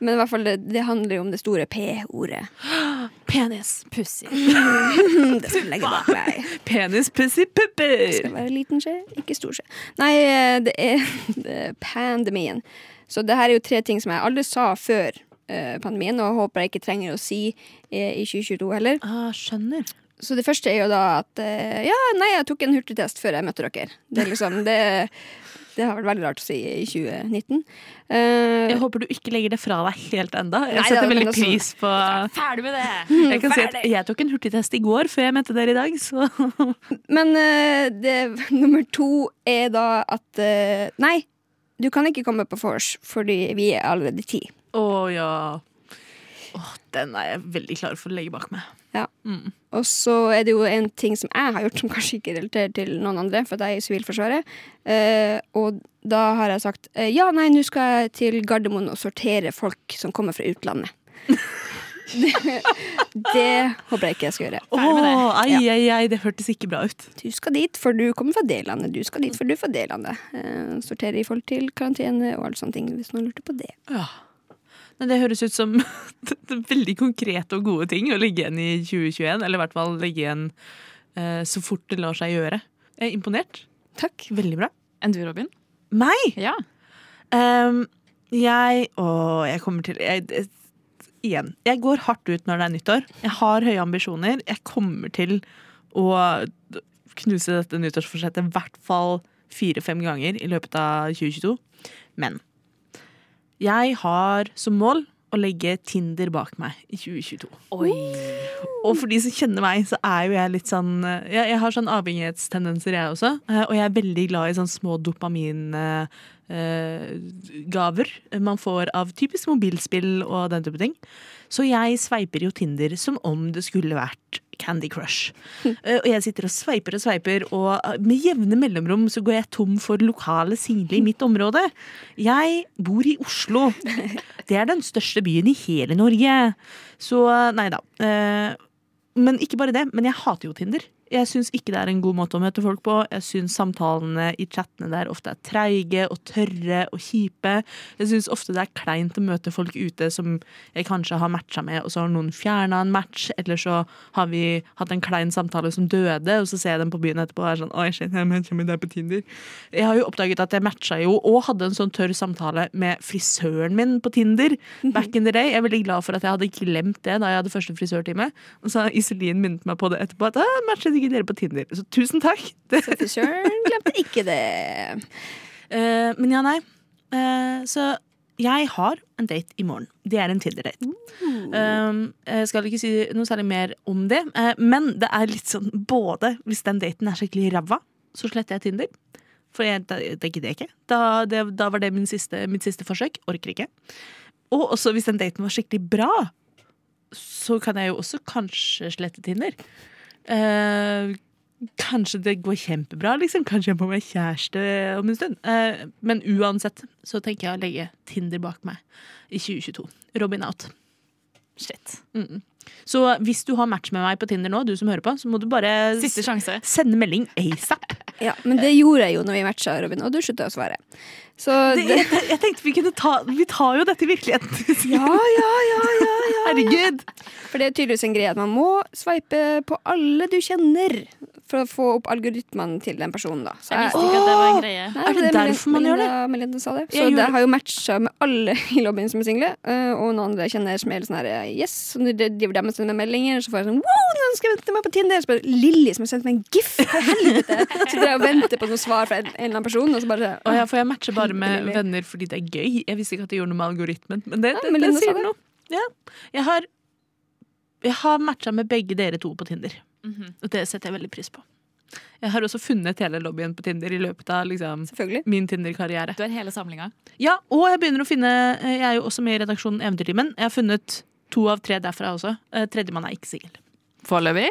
men i hvert fall det, det handler jo om det store P-ordet. *gasps* Penispussy *laughs* Det skal legge bak meg. Penispussy-pupper. Det skal være liten skje, ikke stor skje. Nei, eh, det er, *laughs* det er pandemien. Så det her er jo tre ting som jeg aldri sa før pandemien, og håper jeg ikke trenger å si i 2022 heller. Ah, skjønner. Så det første er jo da at eh, Ja, nei, jeg tok en hurtigtest før jeg møtte dere. Det er liksom Det, det har vært veldig rart å si i 2019. Uh, Jeg håper du ikke legger det fra deg helt enda. Jeg Nei, setter veldig altså- pris på Ferdig med det! Jeg kan si at jeg tok en hurtigtest i går før jeg møtte dere i dag, så men uh, det, nummer to er da at uh, Nei, du kan ikke komme på vors fordi vi er allerede ti. Å ja. Oh, den er jeg veldig klar for å legge bak meg. Ja. Mm. Og så er det jo en ting som jeg har gjort som kanskje ikke relaterer til noen andre, for at jeg er i Sivilforsvaret. Eh, og da har jeg sagt eh, ja, nei, nå skal jeg til Gardermoen og sortere folk som kommer fra utlandet. det, *laughs* det håper jeg ikke jeg skal gjøre. Ferdig med ei, Åh, ei, ai, det hørtes ikke bra ut. Du skal dit, for du kommer fra det landet. Du skal dit, for du er fra det landet. Eh, sortere i forhold til karantene og alle sånne ting, hvis noen lurte på det. Ja. Men det høres ut som *laughs* veldig konkrete og gode ting å legge igjen i 2021. Eller i hvert fall legge igjen eh, så fort det lar seg gjøre. Jeg er imponert. Takk. Veldig bra. Enn du, Robin? Meg? Ja. Um, jeg Å, jeg kommer til jeg, jeg, Igjen. Jeg går hardt ut når det er nyttår. Jeg har høye ambisjoner. Jeg kommer til å knuse dette nyttårsforsettet i hvert fall fire-fem ganger i løpet av 2022. Men jeg har som mål å legge Tinder bak meg i 2022. Oi. Og for de som kjenner meg, så er jo jeg litt sånn Jeg, jeg har sånn avhengighetstendenser, jeg også. eh, Og jeg er veldig glad i sånn små dopamingaver man får av typisk mobilspill og den type ting. Så jeg sveiper jo Tinder som om det skulle vært Candy Crush. *laughs* Eh, og jeg sitter og sveiper og sveiper, og eh, med jevne mellomrom så går jeg tom for lokale sider i mitt område. Jeg bor i Oslo. *laughs* Det er den største byen i hele Norge. Så eh, nei da. Men ikke bare det, men jeg hater jo Tinder. Jeg syns ikke det er en god måte å møte folk på. Jeg syns samtalene i chattene der ofte er treige og tørre og kjipe. Jeg syns ofte det er kleint å møte folk ute som jeg kanskje har matcha med, og så har noen fjerna en match, eller så har vi hatt en klein samtale som døde, og så ser jeg dem på byen etterpå og er sånn Oi, shit, jeg matcha med deg på Tinder. Jeg har jo oppdaget at jeg matcha jo, og hadde en sånn tørr samtale med frisøren min på Tinder back in the day. Jeg er veldig glad for at jeg hadde glemt det da jeg hadde første frisørtime. Og så har Iselin minnet meg på det etterpå. At matchet dere på Tinder? Så tusen takk. *laughs* Det, glemte ikke det. Uh, men ja, nei. Uh, så jeg har en date i morgen. Det er en Tinder-date. Uh. jeg skal ikke si noe særlig mer om det, eh, men det er litt sånn både Hvis den daten er skikkelig ræva, så sletter jeg Tinder. For jeg, da, det gidder jeg ikke. Da, det, da var det min siste, mitt siste forsøk. Orker ikke. Og også hvis den daten var skikkelig bra, så kan jeg jo også kanskje slette Tinder. Eh, kanskje det går kjempebra, liksom. Kanskje jeg må være kjæreste om en stund. Eh, men uansett så tenker jeg å legge Tinder bak meg i 2022. Robin out. Shit. Mm. Så hvis du har match med meg på Tinder nå, du som hører på, så må du bare Siste sende melding asap. Ja, Men det gjorde jeg jo når vi matcha, Robin, og du slutta å svare. Så Det, det, jeg, jeg tenkte vi kunne ta Vi tar jo dette i virkeligheten. ja, ja, ja, ja, ja. Herregud. For det er tydeligvis en greie at man må sveipe på alle du kjenner for å få opp algoritmene til den personen. da. Så Jeg visste ikke at det var en greie. Nei, Er det det derfor man gjør det? Melinda, sa det. Så det har jo matcha med alle *laughs* i lobbyen som er single, eh, og noen andre jeg kjenner som er sånn her Yes, så de driver dem og sender meldinger, så får jeg sånn Wow, noen skrev vente meg på Tinder! Så bare Lilly som har sendt meg en gif! Helvete! *laughs* Sitter jeg og venter på noe svar fra en, en eller annen person, og så bare Og ja, for jeg matcher bare med venner fordi det er gøy. Jeg visste ikke at det gjorde noe med algoritmen. Men det, Ja, det, men det Linda sier noe. Ja. Jeg har, jeg har matcha med begge dere to på Tinder. Mhm. Og det setter jeg veldig pris på. Jeg har også funnet hele lobbyen på Tinder i løpet av liksom, min Tinder-karriere. Du har hele samlinga. Ja, og jeg begynner å finne Jeg er jo også med i redaksjonen Eventyrtimen. Jeg har funnet to av tre derfra også. Eh, Tredjemann er ikke singel. Foreløpig?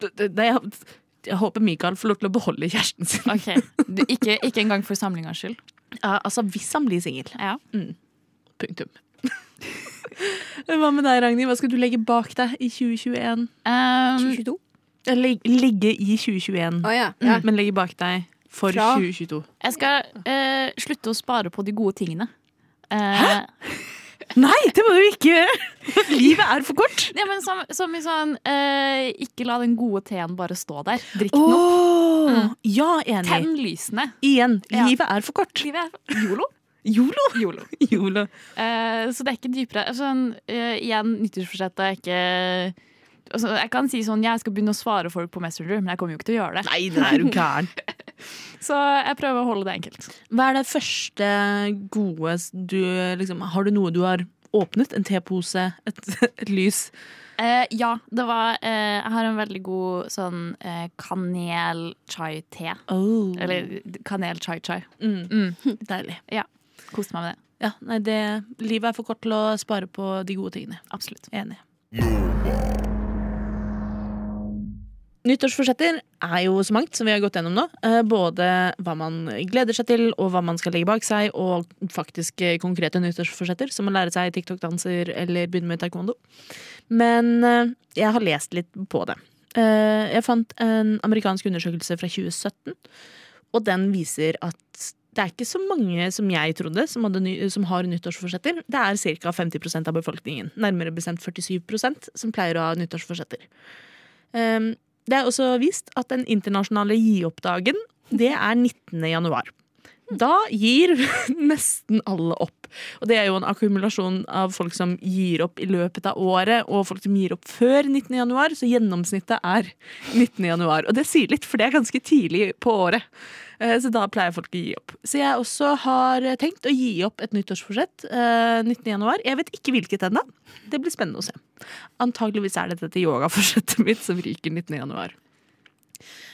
Det- det- det- Jeg, håper Mikael får lov til å beholde kjæresten sin. Ok. Du, ikke, ikke engang for samlingas skyld. *laughs* Ja, altså hvis han blir singel. Ja. Punktum. *laughs* Hva med deg, Ragnhild? Hva skal du legge bak deg i 2021? Um, 2022? Ligge leg- Legge i 2021, oh, ja. ja. men legge bak deg for Fra- 2022. jeg skal uh, slutte å spare på de gode tingene. Hæ? *laughs* Nei, det må du ikke gjøre! *laughs* Livet er for kort. Ja, men som, som i sånn eh, Ikke la den gode teen bare stå der. Drikk den opp. Mm. Ja, enig. Tenn lysene. Igjen, Ja. livet er for kort. Livet er *laughs* yolo. Yolo. *laughs* Yolo. Yolo. Uh, så det er ikke dypere. Sånn, uh, igjen, nyttårsforsettet er ikke altså, Jeg kan si sånn jeg skal begynne å svare folk på Messenger, men jeg kommer jo ikke til å gjøre det. Nei, det er jo gæren. Så jeg prøver å holde det enkelt. Hva er det første gode du liksom Har du noe du har åpnet? En tepose? Et, *laughs* et lys? Eh, ja, det var eh, Jeg har en veldig god sånn eh, kanel-chai-te. Oh. Eller kanel-chai-chai. mm. Mm. *laughs* Deilig. Koste meg med det. Ja, nei, det, livet er for kort til å spare på de gode tingene. Absolutt. Enig. Nyttårsforsetter er jo så mangt, som vi har gått gjennom nå. Eh, Både hva man gleder seg til, og hva man skal legge bak seg, og faktisk konkrete nyttårsforsetter, som å lære seg TikTok-danser eller begynne med taekwondo. Men eh, jeg har lest litt på det. Eh, Jeg fant en amerikansk undersøkelse fra 2017, og den viser at det er ikke så mange som jeg trodde som, ny, som har nyttårsforsetter. Det er ca. 50% av befolkningen. Nærmere bestemt 47% som pleier å ha nyttårsforsetter. Um, det er også vist at den internasjonale gi-opp-dagen, det er 19. januar. Da gir *laughs* nesten alle opp. Og det er jo en akkumulasjon av folk som gir opp i løpet av året, og folk som gir opp før 19. januar, så gjennomsnittet er 19. januar. Og det sier litt, for det er ganske tidlig på året. Eh, Så da pleier folk å gi opp. Så jeg også har tenkt å gi opp et nyttårsforsett eh, 19. januar. Jeg vet ikke hvilket ennå. Det blir spennende å se. Antageligvis er det dette yogaforsettet mitt som ryker 19. januar.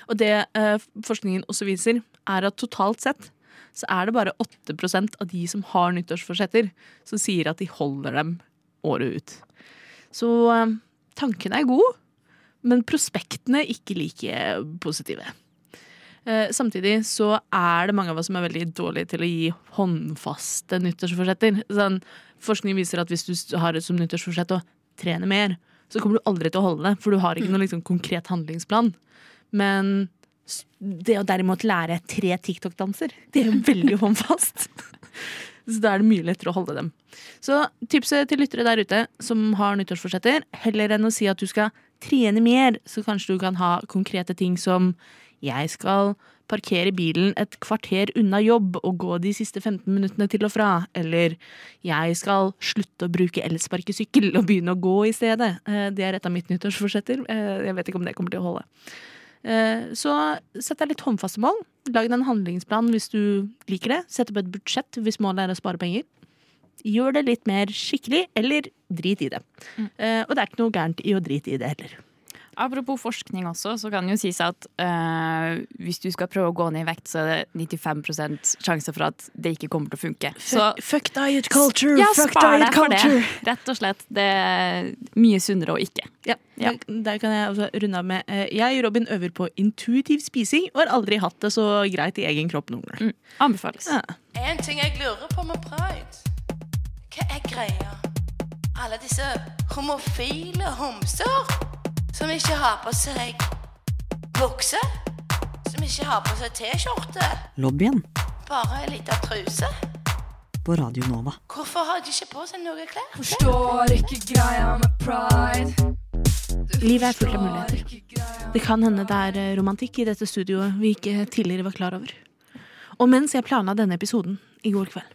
Og det eh, forskningen også viser, er at totalt sett så er det bare 8% av de som har nyttårsforsetter, som sier at de holder dem året ut. Så eh, tanken er god. men prospektene ikke like positive. Eh, samtidig så er det mange av oss som er veldig dårlige til å gi håndfaste nyttårsforsetter. Sånn, forskning viser at hvis du har det som nyttårsforsett å trene mer, så kommer du aldri til å holde det, for du har ikke noen liksom, konkret handlingsplan. Men det å derimot lære tre TikTok-danser, det er veldig *laughs* håndfast. *laughs* Så da er det mye lettere å holde dem. Så tipset til lyttere der ute som har nyttårsforsetter, heller enn å si at du skal trene mer, så kanskje du kan ha konkrete ting som jeg skal parkere bilen et kvarter unna jobb og gå de siste 15 minuttene til og fra. Eller jeg skal slutte å bruke elsparkesykkel og begynne å gå i stedet. Eh, Det er et av mitt nyttårsforsetter. Eh, Jeg vet ikke om det kommer til å holde. Eh, Så sett deg litt håndfaste mål. Lag deg en handlingsplan hvis du liker det. Sett opp et budsjett hvis målet er å spare penger. Gjør det litt mer skikkelig, eller drit i det. Eh, Og det er ikke noe gærent i å drite i det heller. Apropos forskning også, så kan det jo sies at eh, hvis du skal prøve å gå ned i vekt, så er det 95% sjanse for at det ikke kommer til å funke. Så fuck diet culture! ja, spar deg for det. *laughs* Rett og slett. Det er mye sunnere å ikke. Ja, Ja. Der, kan jeg altså runde av med Jeg Jeg Robin øver på intuitiv spising og har aldri hatt det så greit i egen kropp noen gang. Anbefales. Ja. En ting jeg lurer på med pride. Hva er greia? Alle disse homofile homser som ikke har på seg bukse, som ikke har på seg T-skjorte, Lobbyen bare ei lita truse. på Radio Nova. Hvorfor har de ikke på seg noe klær? Forstår ikke greia med pride. Livet er fullt av muligheter. Det kan hende det er eh, romantikk i dette studioet vi ikke tidligere var klar over. Og mens jeg planla denne episoden i går kveld,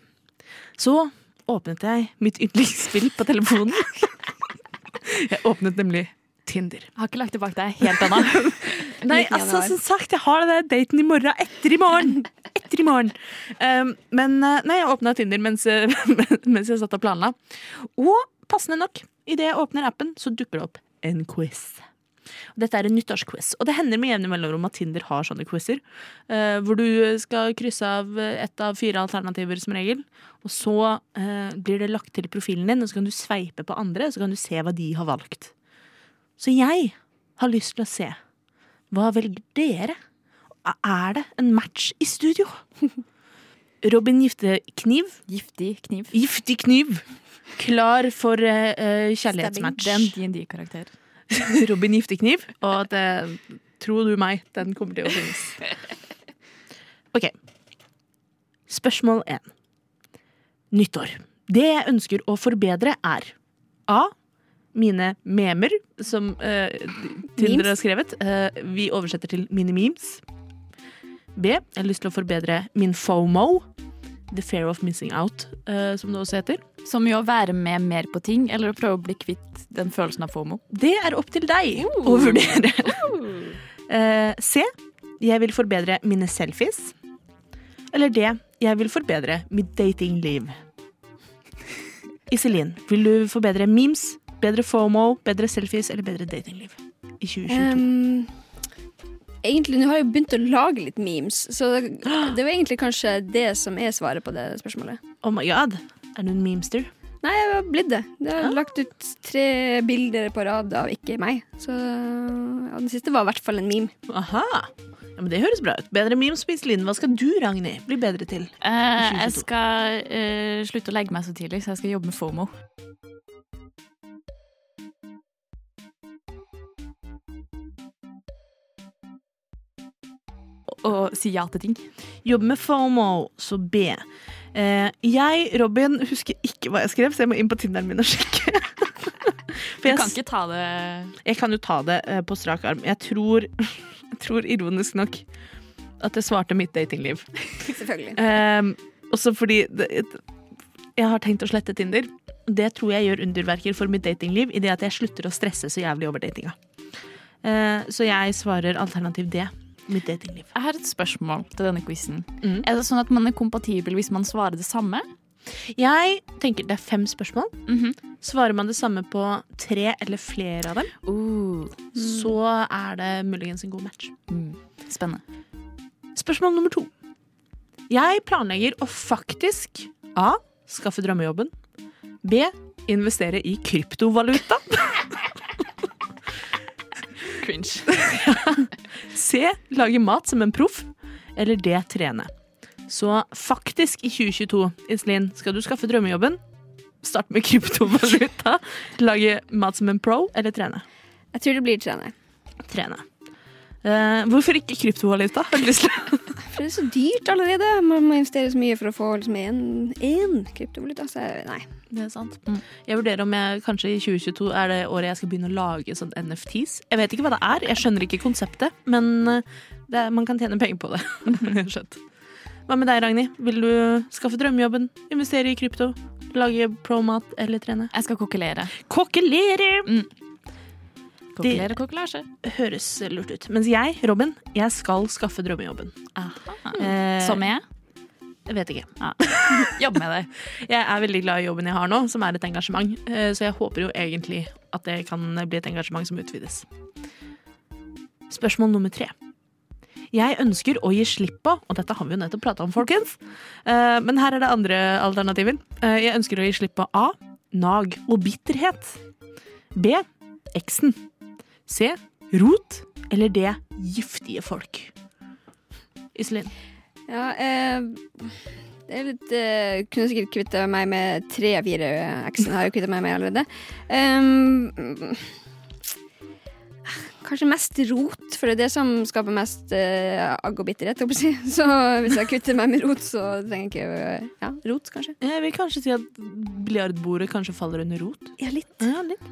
så åpnet jeg mitt yndlingsspill på telefonen. *laughs* Jeg åpnet nemlig Tinder. Jeg har ikke lagt det bak deg helt ennå. *laughs* Nei, altså som sagt, jeg har den der daten i morgen. Etter i morgen! *laughs* Etter i morgen. Um, men uh, nei, jeg åpna Tinder mens, uh, *laughs* mens jeg satt og planla. Og passende nok, idet jeg åpner appen, så dukker det opp en quiz. Dette er en nyttårsquiz, og det hender med jevne mellomrom at Tinder har sånne quizer. uh, hvor du skal krysse av ett av fire alternativer som regel. Og så uh, blir det lagt til profilen din, og så kan du sveipe på andre, og så kan du se hva de har valgt. Så jeg har lyst til å se hva velger dere? Er det en match i studio? *laughs* Robin Giftekniv. Giftig kniv. Giftig kniv. Klar for eh, eh, kjærlighetsmatch. Den er en DND-karakter. *laughs* Robin Giftekniv. Og det, tro du meg, den kommer til å finnes. *laughs* OK. Spørsmål én. Nyttår. Det jeg ønsker å forbedre, er A. Mine memer, som uh, Tinder har skrevet. Uh, vi oversetter til mine memes. B. Jeg har lyst til å forbedre min FOMO. The fear of missing out, uh, som det også heter. Som i å være med mer på ting, eller å prøve å bli kvitt den følelsen av FOMO. Det er opp til deg å vurdere. uh, C. Jeg vil forbedre mine selfies. Eller D. Jeg vil forbedre mitt datingliv. Iselin, vil du forbedre memes, bedre FOMO, bedre selfies eller bedre datingliv i 2022? Um, egentlig, nå har jeg jo begynt å lage litt memes, så det, *gasps* det var egentlig kanskje det som er svaret på det spørsmålet. oh my god, er du en memester? Nei, jeg har blitt det. Jeg har lagt ut tre bilder på rad av ikke meg. Så ja, den siste var i hvert fall en meme. Aha. Ja, men Det høres bra ut. Bedre memes på Iselin. Hva skal du, Ragnhild, bli bedre til? Uh, jeg skal uh, slutte å legge meg så tidlig, så jeg skal jobbe med FOMO. Og- Og si ja til ting. Jobbe med FOMO, så B. Eh, jeg, Robin, husker ikke hva jeg skrev, så jeg må inn på Tinderen min og sjekke. *laughs* Du kan ikke ta det jeg kan jo ta det eh, på strak arm. Jeg tror, *laughs* jeg tror ironisk nok at jeg svarte mitt datingliv. Selvfølgelig. Eh, også fordi det, jeg har tenkt å slette Tinder. Det tror jeg gjør underverker for mitt datingliv i det at jeg slutter å stresse så jævlig over datinga. Eh, så jeg svarer alternativ D. Mitt datingliv. Jeg har et spørsmål til denne quizen. Mm. Er det sånn at man er kompatibel hvis man svarer det samme? Jeg tenker det er fem spørsmål. Mhm. Svarer man det samme på tre eller flere av dem, Uh, så er det muligens en god match. mm. Spennende. Spørsmål nummer to. Jeg planlegger å faktisk A. Skaffe drømmejobben. B. Investere i kryptovaluta. *laughs* Cringe. *laughs* C. Lage mat som en proff. Eller D. Trene. Så faktisk i 2022, Iselin, skal du skaffe drømmejobben. Start med kryptovaluta. Lage mat som en pro, eller trene. Jeg tror det blir trene. Trene. Eh, hvorfor ikke kryptovaluta? Har du lyst til? For det er så dyrt allerede. Man må investere så mye for å få liksom én kryptovaluta. Så nei. Det er sant. Jeg vurderer om jeg kanskje i 2022 er det året jeg skal begynne å lage sånn NFTs. Jeg vet ikke hva det er, jeg skjønner ikke konseptet, men eh, det er, man kan tjene penger på det. *laughs* Skjønt. Hva med deg, Ragnhild? Vil du skaffe drømmejobben, investere i krypto, lage promat eller trene? Jeg skal kokkelere. Kokkelere! Kokkelere kokkelasje. Høres lurt ut. Mens jeg, Robin, jeg skal skaffe drømmejobben. Eh, Som er? Jeg vet ikke. Ja. *laughs* Jobb med det. *laughs* Jeg er veldig glad i jobben jeg har nå, som er et engasjement. Eh, Så jeg håper jo egentlig at det kan bli et engasjement som utvides. Spørsmål nummer tre. Jeg ønsker å gi slipp på, og dette har vi jo nettopp prata om, folkens, Eh, men her er det andre alternativer. Eh, Jeg ønsker å gi slipp på A. Nag og bitterhet. B. Eksen. C. Rot. Eller D. Giftige folk. Iselin. Ja, eh, det er litt eh, Kunne sikkert kvitte meg med tre av fire eksen. Har jeg kvittet meg med allerede. Um, kanskje mest rot, for det er det som skaper mest uh, agg og bitterhet. jeg si. *laughs* Så hvis jeg kutter meg med rot, så trenger jeg ikke uh, Ja, rot, kanskje. Jeg vil kanskje si at biljardbordet kanskje faller under rot. Ja, litt. Ja, litt.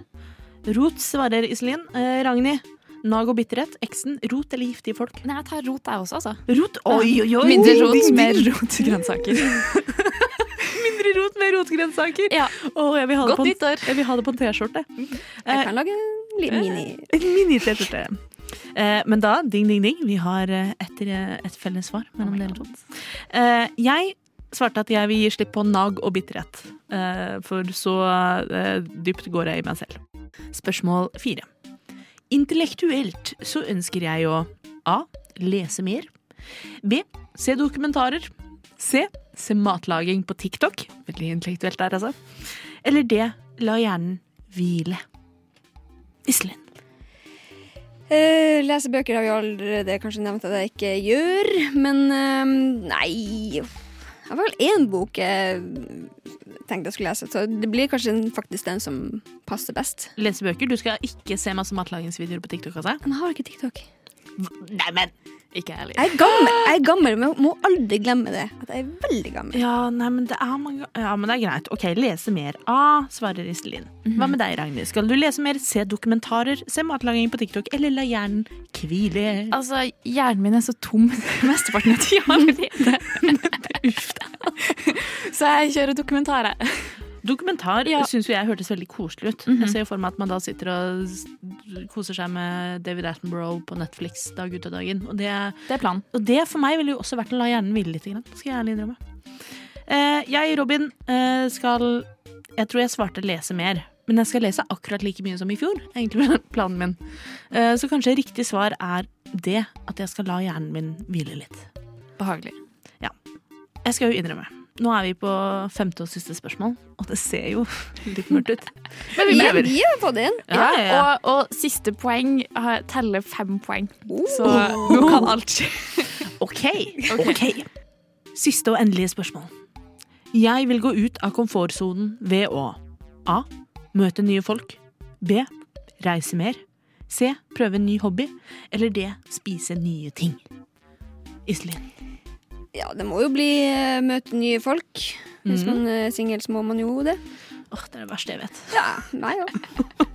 Rot svarer Iselin. Eh, Ragnhild. Nag og bitterhet. Eksen. Rot eller giftige folk? Nei, jeg tar rot, jeg også, altså. Rot? Oi, oi, oi! Mindre rot, mer rot grønnsaker. *laughs* Mindre rot, mer rotgrønnsaker. Ja. Oh, jeg vil ha Godt nyttår. Jeg vil ha det på en T-skjorte. Jeg kan lage en liten mini. En mini-T-skjorte. Eh, men da, ding, ding, ding, vi har eh, et, eh, et felles svar mellom dere to. Eh, jeg svarte at jeg vil gi slipp på nag og bitterhet, eh, for så eh, dypt går jeg i meg selv. Spørsmål fire. Intellektuelt så ønsker jeg å A. Lese mer. B. Se dokumentarer. C. Se matlaging på TikTok. Veldig intellektuelt der, altså. Eller D. La hjernen hvile. Iselin. Uh, lese bøker har vi allerede kanskje nevnt at jeg ikke gjør, men uh, nei Det har vel én bok jeg tenkte jeg skulle lese, så det blir kanskje faktisk den som passer best. Lese bøker. Du skal ikke se masse matlagingsvideoer på TikTok. Altså. Men jeg har ikke TikTok. Nei, men Ikke jeg heller. Jeg er gammel, jeg er gammel men jeg må aldri glemme det. At jeg er veldig gammel. Ja, nei, men det er mange Ja, men det er greit. Ok, lese mer. A, svarer Iselin. Hva med deg, Ragnhild? Skal du lese mer, se dokumentarer, se matlaging på TikTok, eller la hjernen hvile? Altså, hjernen min er så tom *laughs* mesteparten av tida allerede. *laughs* Uff da. *laughs* Så jeg kjører dokumentarer. Dokumentar Ja. syns jeg hørtes veldig koselig ut. Jeg ser for meg at man da sitter og koser seg med David Attenborough på Netflix dag ut og dag inn. Og det, Det er planen. og det for meg ville jo også vært å la hjernen hvile litt. Skal jeg ærlig innrømme. Eh, jeg, Robin, eh, skal Jeg tror jeg svarte lese mer. Men jeg skal lese akkurat like mye som i fjor. Egentlig *laughs* egentlig planen min. Eh, så kanskje riktig svar er det. At jeg skal la hjernen min hvile litt. Behagelig. Jeg skal jo innrømme. Nå er vi på femte og siste spørsmål, og det ser jo *laughs* litt mørkt ut. Men vi prøver. vi har fått en. Ja, ja, ja. Og, og siste poeng teller fem poeng. Så nå kan alt skje. *laughs* Ok, ok. Siste og endelige spørsmål. Jeg vil gå ut av komfortsonen ved å A. Møte nye folk. B. Reise mer. C. Prøve en ny hobby. Eller D. Spise nye ting. Iselin. Ja, det må jo bli eh, møte nye folk. Hvis man er singel, så må man jo det. Åh, det er det verste jeg vet. Ja, meg *laughs* òg.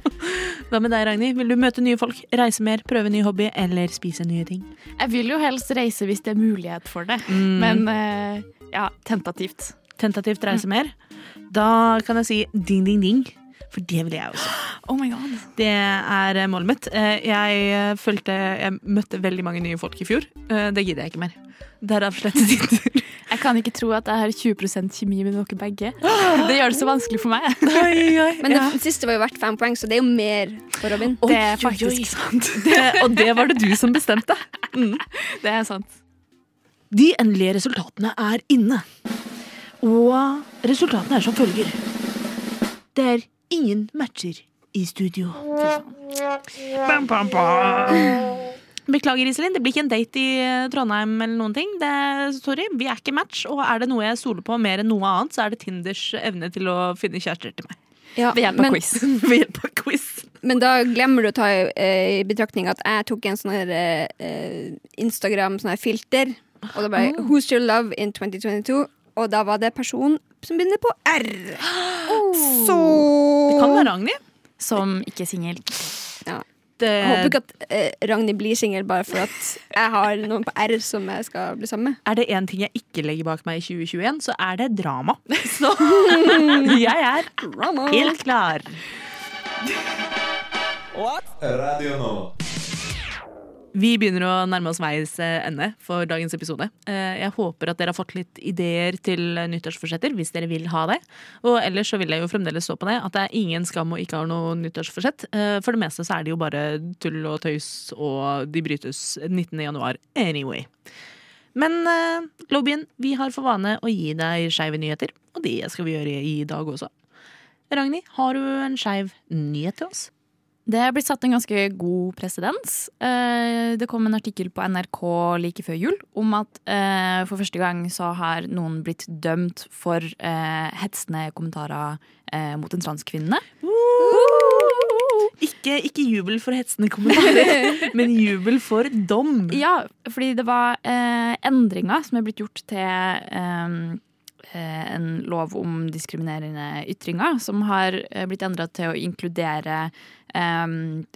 Hva med deg, Ragnhild? Vil du møte nye folk, reise mer, prøve ny hobby eller spise nye ting? Jeg vil jo helst reise hvis det er mulighet for det, men eh, ja, tentativt. Tentativt reise mer? Da kan jeg si ding, ding, ding. For det vil jeg også. Oh my god. Det er eh, målet mitt. Eh, Jeg eh, følte Jeg møtte veldig mange nye folk i fjor. Eh, Det gidder jeg ikke mer. Derav slettet titter. Jeg kan ikke tro at jeg har 20% kjemi med dere begge. Det gjør det så vanskelig for meg. Men det siste var jo verdt fem poeng, så det er jo mer for Robin. Det er Oi, oi, oi. faktisk sant. *laughs* Det, og det var det du som bestemte. Det er sant. De endelige resultatene er inne. Og resultatene er som følger. Det er ingen matcher i studio. Bam, bam, bam. Beklager, Iselin. Det blir ikke en date i eh, Trondheim eller noen ting. Det, sorry, vi er ikke match, og er det noe jeg stoler på mer enn noe annet, så er det Tinders evne til å finne kjærester til meg. Ja, Ved hjelp av men, quiz. *laughs* Ved hjelp av quiz. men da glemmer du å ta eh, i betraktning at jeg tok en sånn her eh, Instagram sånn her filter. Og da bare oh. Who's your love in 2022? Og da var det person som begynner på R. *gasps* Så Det kan være Ragnhild. Som ikke er singel. ja. Det, Jeg håper ikke at eh, Ragnhild blir singel bare for at jeg har noen på R som jeg skal bli sammen med. er det én ting jeg ikke legger bak meg i 2021, så er det drama. *laughs* Så jeg er helt klar. Radio Nova. Vi begynner å nærme oss veis eh, ende for dagens episode. Eh, Jeg håper at dere har fått litt ideer til nyttårsforsetter, hvis dere vil ha det. Og ellers så vil jeg jo fremdeles stå på det, at det er ingen skam å ikke ha noe nyttårsforsett. Eh, For det meste så er det jo bare tull og tøys, og de brytes 19. januar anyway. Men lobbyen, vi har for vane å gi deg skeive nyheter, og det skal vi gjøre i dag også. Ragnhild, har du en skeiv nyhet til oss? Det er blitt satt en ganske god presedens. Eh, Det kom en artikkel på NRK like før jul om at eh, for første gang så har noen blitt dømt for eh, hetsende kommentarer mot en transkvinne. Ikke, ikke jubel for hetsende kommentarer, *laughs* men jubel for dom. Ja, fordi det var endringer som er blitt gjort til en lov om diskriminerende ytringer, som har eh, blitt endra til å inkludere eh,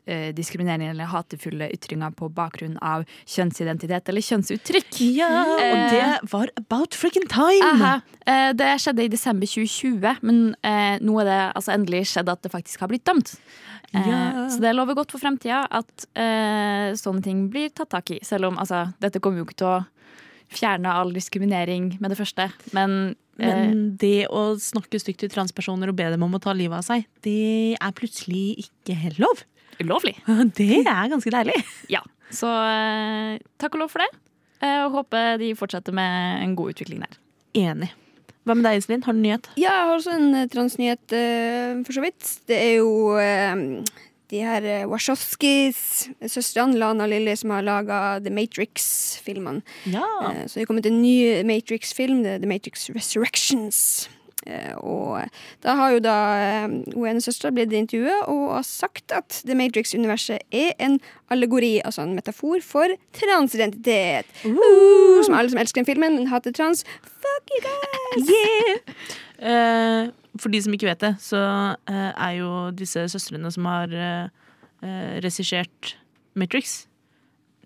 eh, diskriminerende eller hatefulle ytringer på bakgrunn av kjønnsidentitet eller kjønnsuttrykk. Ja, og det var about freaking time! Aha. Eh, Det skjedde i desember 2020, men eh, nå er det altså endelig skjedd at det faktisk har blitt dømt. Eh, Ja. Så det lover godt for fremtida at eh, sånne ting blir tatt tak i. Selv om altså, dette kommer jo ikke til å fjerne all diskriminering med det første. Men, eh, Men det å snakke stygt til transpersoner og be dem om å ta livet av seg, det er plutselig ikke helt lov. ulovlig. *laughs* Det er ganske deilig. Ja. Så eh, takk og lov for det. Eh, og håper de fortsetter med en god utvikling der. Enig. Hva med deg, Iselin? Har du nyhet? Ja, jeg har også en eh, transnyhet, eh, for så vidt. Det er jo eh, de her uh, Wachowskis, søstrene Lana og Lilly, som har laga The Matrix-filmene. Ja. Eh, Så det er kommet en ny Matrix-film, The Matrix Resurrections. Eh, Og da har jo da eh, hun ene søstera blitt intervjua og har sagt at The Matrix-universet er en allegori, altså en metafor, for transidentitet. Uh, som alle som elsker den filmen, men hater trans. Fuck you guys! *laughs* Yeah! Uh, for de som ikke vet det, så er jo disse søstrene som har uh, regissert Matrix,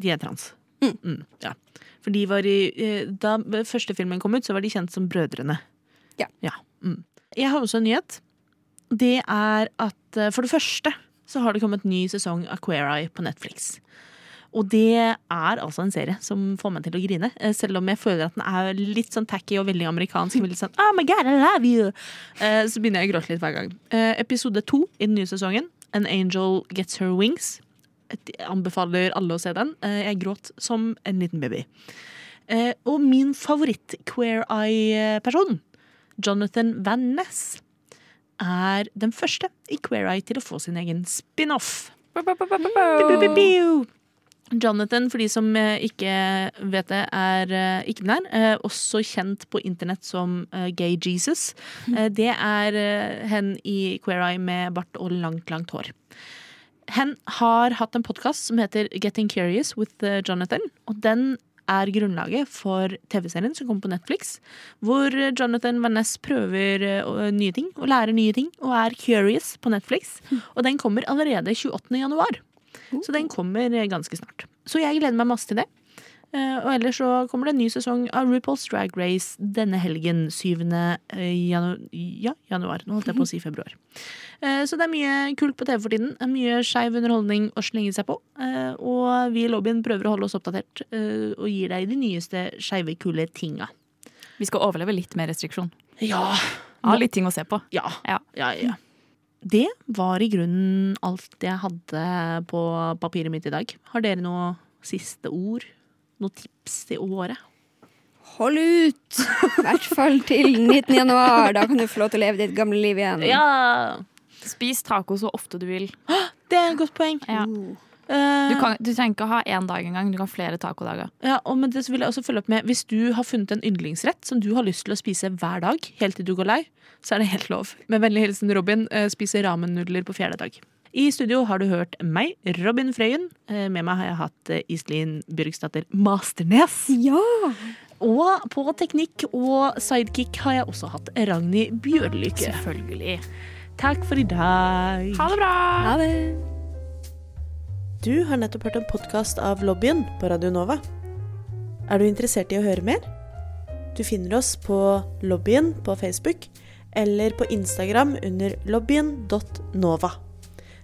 de er trans. Mm, ja. For de var i Da første filmen kom ut, så var de kjent som Brødrene. Ja. mm. Jeg har også en nyhet. Det er at eh, for det første så har det kommet ny sesong av Queer Eye på Netflix. Og det er altså en serie som får meg til å grine, eh, selv om jeg føler at den er litt sånn tacky og veldig amerikansk. Veldig sånn, oh my god, I love you Eh, Så begynner jeg å gråte litt hver gang. Episode to i den nye sesongen, An Angel Gets Her Wings. Jeg anbefaler alle å se den. Jeg gråt som en liten baby. Og min favoritt-Queer Eye-person, Jonathan Van Ness, er den første i Queer Eye til å få sin egen spin-off. Jonathan, for de som ikke vet det, er ikke-binær. Eh, også kjent på internett som Gay Jesus. Det er hen i Queer Eye med bart og langt, langt hår. Hen har hatt en podkast som heter Getting Curious with Jonathan. Og den er grunnlaget for TV-serien som kommer på Netflix. Hvor eh, Jonathan Van Ness prøver eh, nye ting og lærer nye ting og er curious på Netflix. Og den kommer allerede 28. januar. Så den kommer eh, ganske snart. Så jeg gleder meg masse til det. Eh, Og ellers så kommer det en ny sesong av RuPaul's Drag Race denne helgen. 7. eh, janu ja, januar. Nå holdt jeg på å si februar. Eh, Så det er mye kult på TV for tiden. Mye skeiv underholdning å slenge seg på. Og vi i lobbyen prøver å holde oss oppdatert og gir deg de nyeste skeive, kule tinga. Vi skal overleve litt med restriksjon. Ja. Ha litt ting å se på. Ja. Ja. ja, ja. Det var i grunnen alt jeg hadde på papiret mitt i dag. Har dere noe siste ord? Noe tips til året? Hold ut! I hvert fall til 19. januar. Da kan du få lov til å leve ditt gamle liv igjen. Ja! Spis taco så ofte du vil. Det er et godt poeng. Ja. Eh, Du, kan, du trenger ikke å ha én dag engang, du kan ha flere tacodager. Ja, og med det så vil jeg også følge opp med Hvis du har funnet en yndlingsrett som du har lyst til å spise hver dag, helt til du går lei, så er det helt lov. Med vennlig hilsen Robin, eh, spiser ramennudler på fjerde dag. I studio har du hørt meg, Robin Frøyen. Eh, Med meg har jeg hatt eh, Iselin Bjørgsdatter Masternes. Ja! Og på teknikk og sidekick har jeg også hatt Ragnhild Bjørlykke. Selvfølgelig. Takk for i dag. Ha det bra! Ha det. Du har nettopp hørt en podkast av Lobbyen på Radio Nova. Er du interessert i å høre mer? Du finner oss på Lobbyen på Facebook eller på Instagram under lobbyen.nova.